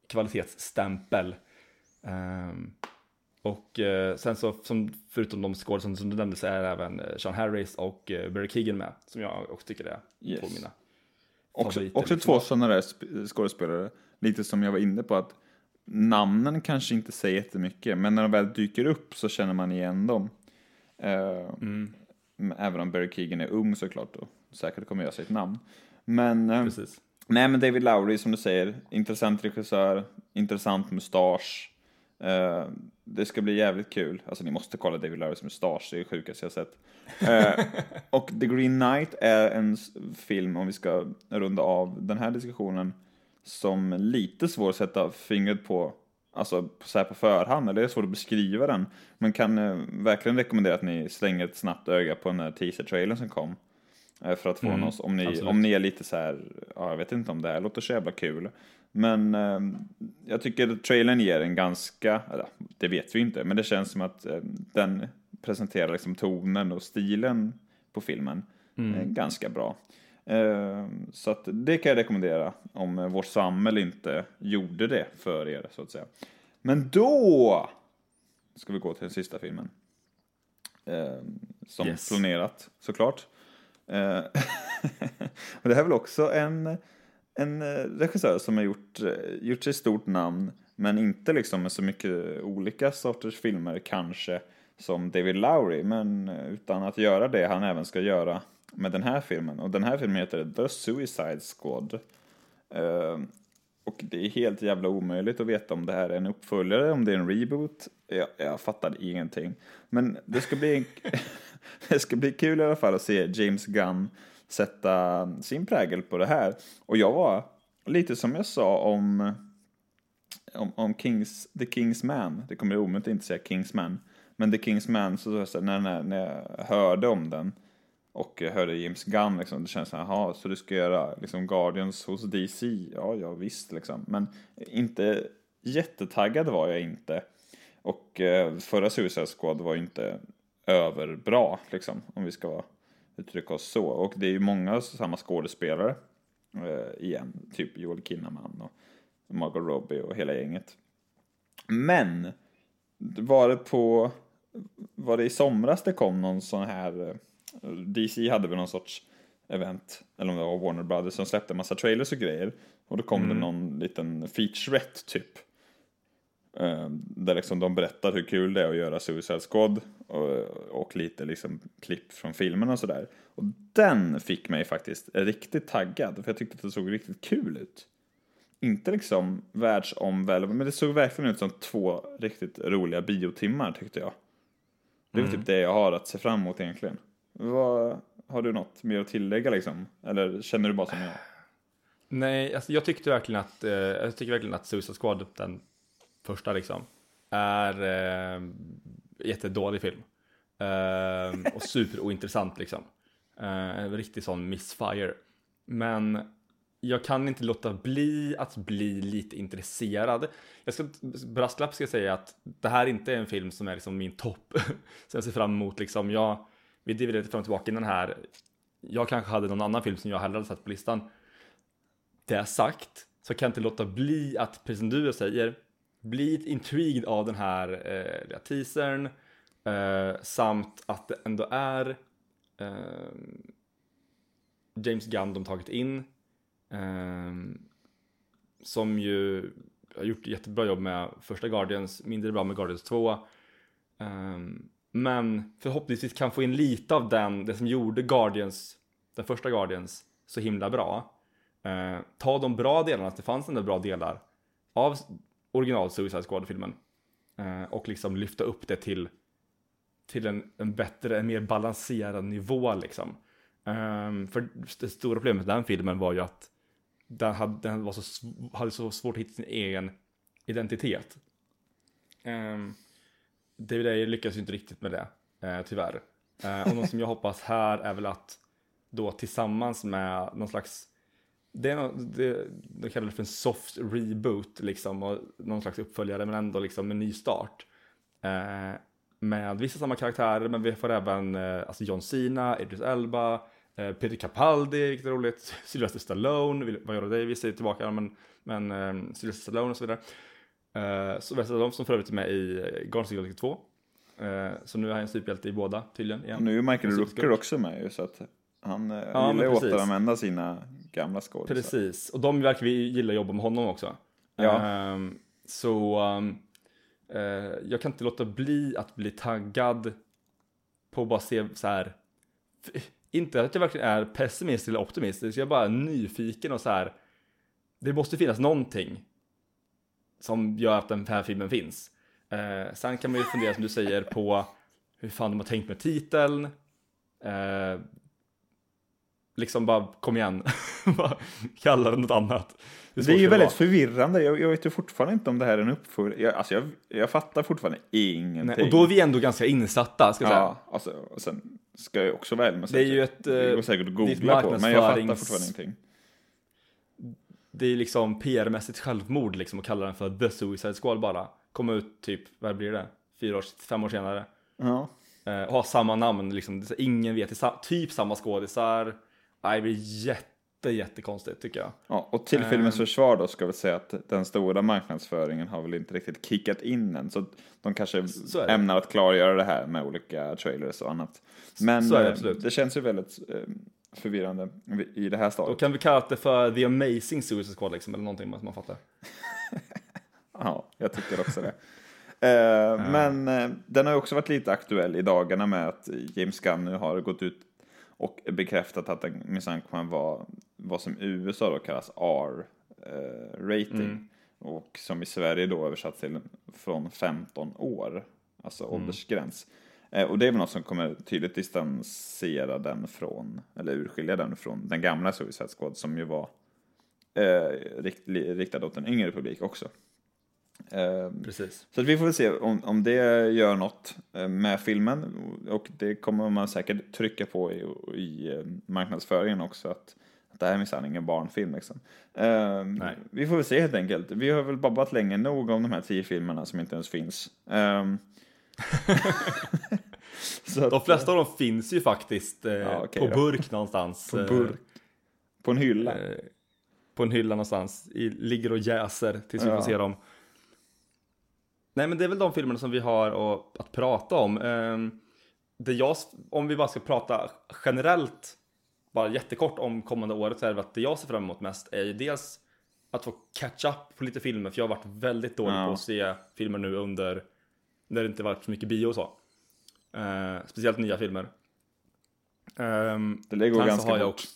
kvalitetsstämpel. Ehm, och sen så, som, förutom de skådespelare som du nämnde, så är även eh, Sean Harris och eh, Barry Keegan med, som jag också tycker är Yes. på mina Också, favoriter, också liksom. två sådana där sp- skådespelare, lite som jag var inne på att namnen kanske inte säger jättemycket, men när de väl dyker upp så känner man igen dem. Eh, Mm. Även om Barry Keegan är ung såklart och säkert kommer göra sig ett namn. Men, Precis. nej men David Lowry som du säger, intressant regissör, intressant mustasch. Eh, det ska bli jävligt kul. Alltså ni måste kolla David Lowrys mustasch, det är det sjukaste jag sett. Eh, och The Green Knight är en film, om vi ska runda av den här diskussionen, som lite svår att sätta fingret på, alltså så här på förhand, eller det är svårt att beskriva den. Men kan eh, verkligen rekommendera att ni slänger ett snabbt öga på den här teaser-trailern som kom. Eh, för att få Mm, oss, om ni, absolut. om ni är lite så här, ja jag vet inte om det här låter så jävla kul. Men eh, jag tycker att trailern ger en ganska, eller, det vet vi inte, men det känns som att eh, den presenterar liksom tonen och stilen på filmen eh, ganska bra. Eh, så att det kan jag rekommendera om eh, vårt samhälle inte gjorde det för er så att säga. Men då ska vi gå till den sista filmen. Eh, som Yes. planerat såklart. Eh, och det här är väl också en en eh, regissör som har gjort, eh, gjort sig stort namn, men inte liksom med så mycket olika sorters filmer kanske som David Lowry, men utan att göra det han även ska göra med den här filmen. Och den här filmen heter The Suicide Squad. Ehm, och det är helt jävla omöjligt att veta om det här är en uppföljare, om det är en reboot. Jag, jag fattar ingenting. Men det ska bli det ska bli kul i alla fall att se James Gunn sätta sin prägel på det här. Och jag var lite som jag sa om, om, om Kings, The King's Man. Det kommer jag omöjligt inte säga King's Man. Men The King's Man, så, så, så när, när, när jag hörde om den och jag hörde James Gunn, liksom, det känns så här, jaha, så du ska göra liksom Guardians hos DC? Ja, ja visst liksom. Men inte jättetaggad var jag inte. Och eh, förra Suicide Squad var ju inte överbra, liksom, om vi ska uttrycka oss så. Och det är ju många samma skådespelare eh, igen, typ Joel Kinnaman och Margot Robbie och hela gänget. Men, var det på, var det i somras det kom någon sån här, eh, DC hade väl någon sorts event, eller om det var Warner Brothers som släppte en massa trailers och grejer. Och då kom det någon liten featurette typ. Eh, Där liksom de berättar hur kul det är att göra Suicide Squad och, och lite liksom klipp från filmen och sådär. Och den fick mig faktiskt riktigt taggad för jag tyckte att det såg riktigt kul ut. Inte liksom världsomvälvande, men det såg verkligen ut som två riktigt roliga biotimmar tyckte jag. Det är väl typ det jag har att se fram emot egentligen. Vad, har du något mer att tillägga liksom? Eller känner du bara som jag? Nej, alltså jag tyckte verkligen att, eh, jag tycker verkligen att Suicide Squad, den första liksom, är eh, jättedålig film. Eh, och superointressant liksom. Eh, en riktig sån missfire. Men jag kan inte låta bli att bli lite intresserad. Jag ska, brasklapp ska jag säga att det här inte är en film som är liksom min topp. som jag ser fram emot liksom, jag, vi dividerade lite fram och tillbaka innan här. Jag kanske hade någon annan film som jag hellre hade sett på listan. Det sagt så kan jag inte låta bli att, precis som du säger, bli intrigued av den här eh, lilla teasern eh, samt att det ändå är eh, James Gunn de tagit in eh, som ju har gjort jättebra jobb med första Guardians, mindre bra med Guardians 2 eh, men förhoppningsvis kan få in lite av den, det som gjorde Guardians, den första Guardians så himla bra eh, ta de bra delarna, att det fanns ändå bra delar av original Suicide Squad-filmen eh, och liksom lyfta upp det till, till en, en bättre, en mer balanserad nivå liksom. Eh, för det stora problemet med den filmen var ju att den hade, den var så, sv- hade så svårt att hitta sin egen identitet. Um, David Ayer lyckas ju inte riktigt med det, eh, tyvärr. Eh, och något som jag hoppas här är väl att då tillsammans med någon slags det är det, de kallar det för en soft reboot liksom och någon slags uppföljare men ändå liksom en ny start. Eh, med vissa samma karaktärer men vi får även eh, alltså John Cena, Idris Elba, eh, Peter Capaldi, vilket är roligt, Sylvester Stallone, Vil- Viola Davis är tillbaka men, men eh, Sylvester Stallone och så vidare. Eh, Sylvester Stallone som för övrigt är med i eh, Guardians of the Galaxy 2. Eh, så nu är han en superhjälte i båda tydligen. igen. Nu är Michael Rooker också med ju, så att han Ja, gillar ju att återanvända sina gamla skådisar. Precis, och de verkar vi gilla att jobba med honom också. Ja. Ehm, så ehm, eh, jag kan inte låta bli att bli taggad på att bara se så här. Inte att jag verkligen är pessimist eller optimistisk, jag är bara nyfiken och så här. Det måste finnas någonting som gör att den här filmen finns. Eh, sen kan man ju fundera som du säger på hur fan de har tänkt med titeln. Eh, liksom bara kom igen, kalla det något annat. Svårt Det är ju väldigt förvirrande. Jag, jag vet ju fortfarande inte om det här är en uppföljare. Jag, alltså jag, jag fattar fortfarande ingenting. Nej, och då är vi ändå ganska insatta, ska jag säga. Ja, alltså, och sen ska jag också väl med Det är ju ett, Det går eh, säkert att det googla på, men jag fattar fortfarande ingenting. Det är liksom PR-mässigt självmord liksom att kalla den för The Suicide Squad bara. Komma ut typ, vad blir det? Fyra år, fem år senare. Ja. Eh, ha samma namn liksom. Ingen vet, det är typ samma skådisar. Nej, det blir jätte, jättekonstigt tycker jag. Ja, och till Ehm. filmens försvar då ska vi säga att den stora marknadsföringen har väl inte riktigt kickat in än. Så de kanske Så ämnar att klargöra det här med olika trailers och annat. Men det eh, absolut. det känns ju väldigt eh, förvirrande i det här Då stadiet. kan vi kalla det för The Amazing Suicide Squad liksom, eller någonting som man fattar. Ja, jag tycker också det. Eh, Men eh, den har ju också varit lite aktuell i dagarna med att James Gunn nu har gått ut och bekräftat att den minsann kommer vara vad som i USA då kallas R-rating. Och som i Sverige då översatt till från 15 år, alltså åldersgräns. Eh, Och det är väl något som kommer tydligt distansera den från, eller urskilja den från den gamla Suicide Squad som ju var eh, rikt, riktad åt en yngre publik också. Eh, Precis. så vi får väl se om, om det gör något eh, med filmen och det kommer man säkert trycka på i, i eh, marknadsföringen också att, att det här är minsann ingen barnfilm liksom. Eh, Nej. Vi får väl se helt enkelt. Vi har väl babbat länge nog om de här tio filmerna som inte ens finns. Så att, De flesta av dem finns ju faktiskt eh, Ja, okej på då. burk någonstans. på eh, burk. På en hylla. eh, på en hylla någonstans. I, ligger och jäser tills vi Ja. får se dem. Nej men det är väl de filmerna som vi har att, att prata om. Um, det jag, om vi bara ska prata generellt, bara jättekort om kommande året, så är det att det jag ser fram emot mest är ju dels att få catch up på lite filmer, för jag har varit väldigt dålig Ja. på att se filmer nu under, när det inte varit så mycket bio och så. Eh, speciellt nya filmer. Um, Det så ganska har jag också-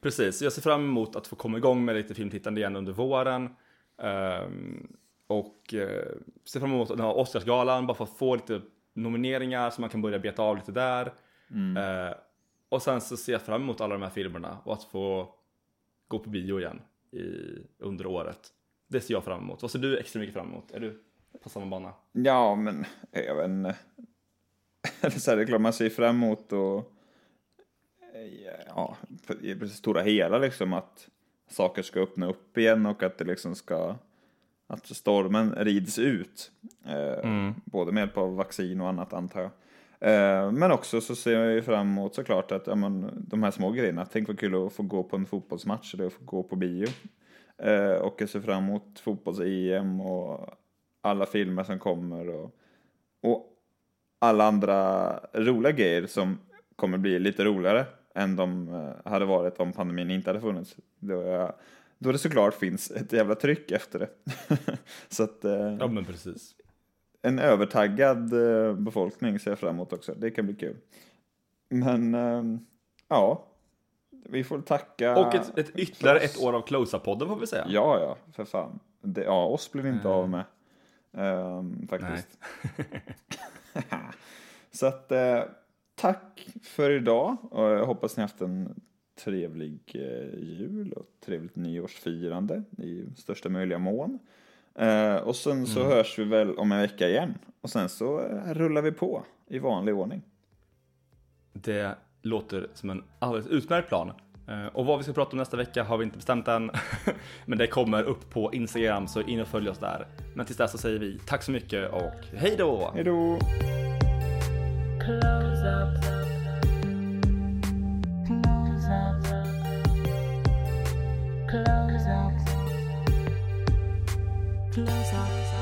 Precis, jag ser fram emot att få komma igång med lite filmtittande igen under våren. Ehm, och eh, ser fram emot den här Oscarsgalan, bara för att få lite nomineringar så man kan börja beta av lite där. Mm. Eh, och sen så ser jag fram emot alla de här filmerna och att få gå på bio igen i, under året. Det ser jag fram emot. Vad ser du extra mycket fram emot? Är du på samma bana? Ja, men vet inte. Eller så här, det är klart man ser fram emot och ja, i det stora hela liksom att saker ska öppna upp igen och att det liksom ska att stormen rids ut. Eh, Både med hjälp av vaccin och annat antar jag. Eh, men också så ser jag ju fram emot såklart att ja, men, de här små grejerna. Tänk vad kul att få gå på en fotbollsmatch eller att få gå på bio. Eh, och jag ser fram emot fotbolls-EM och alla filmer som kommer och, och alla andra roliga grejer som kommer bli lite roligare än de eh, hade varit om pandemin inte hade funnits. Då, jag, då det såklart finns ett jävla tryck efter det. Så att eh, Ja men precis. en övertaggad eh, befolkning ser jag fram emot också. Det kan bli kul. Men eh, ja, vi får tacka. Och ett, ett ytterligare ett år av Close-Up-podden får vi säga. Ja, ja, för fan. Det, ja, oss blir vi inte av med. ehm, faktiskt. Så att eh, tack för idag. Och jag hoppas ni haft en trevlig eh, jul och trevligt nyårsfirande i största möjliga mån. Eh, och sen så hörs vi väl om en vecka igen. Och sen så eh, rullar vi på i vanlig ordning. Det låter som en alldeles utmärkt plan. Eh, Och vad vi ska prata om nästa vecka har vi inte bestämt än. Men det kommer upp på Instagram så in och följ oss där. Men tills dess så säger vi tack så mycket och hej då! Hej då! Close up. Close up. Close up. Close up.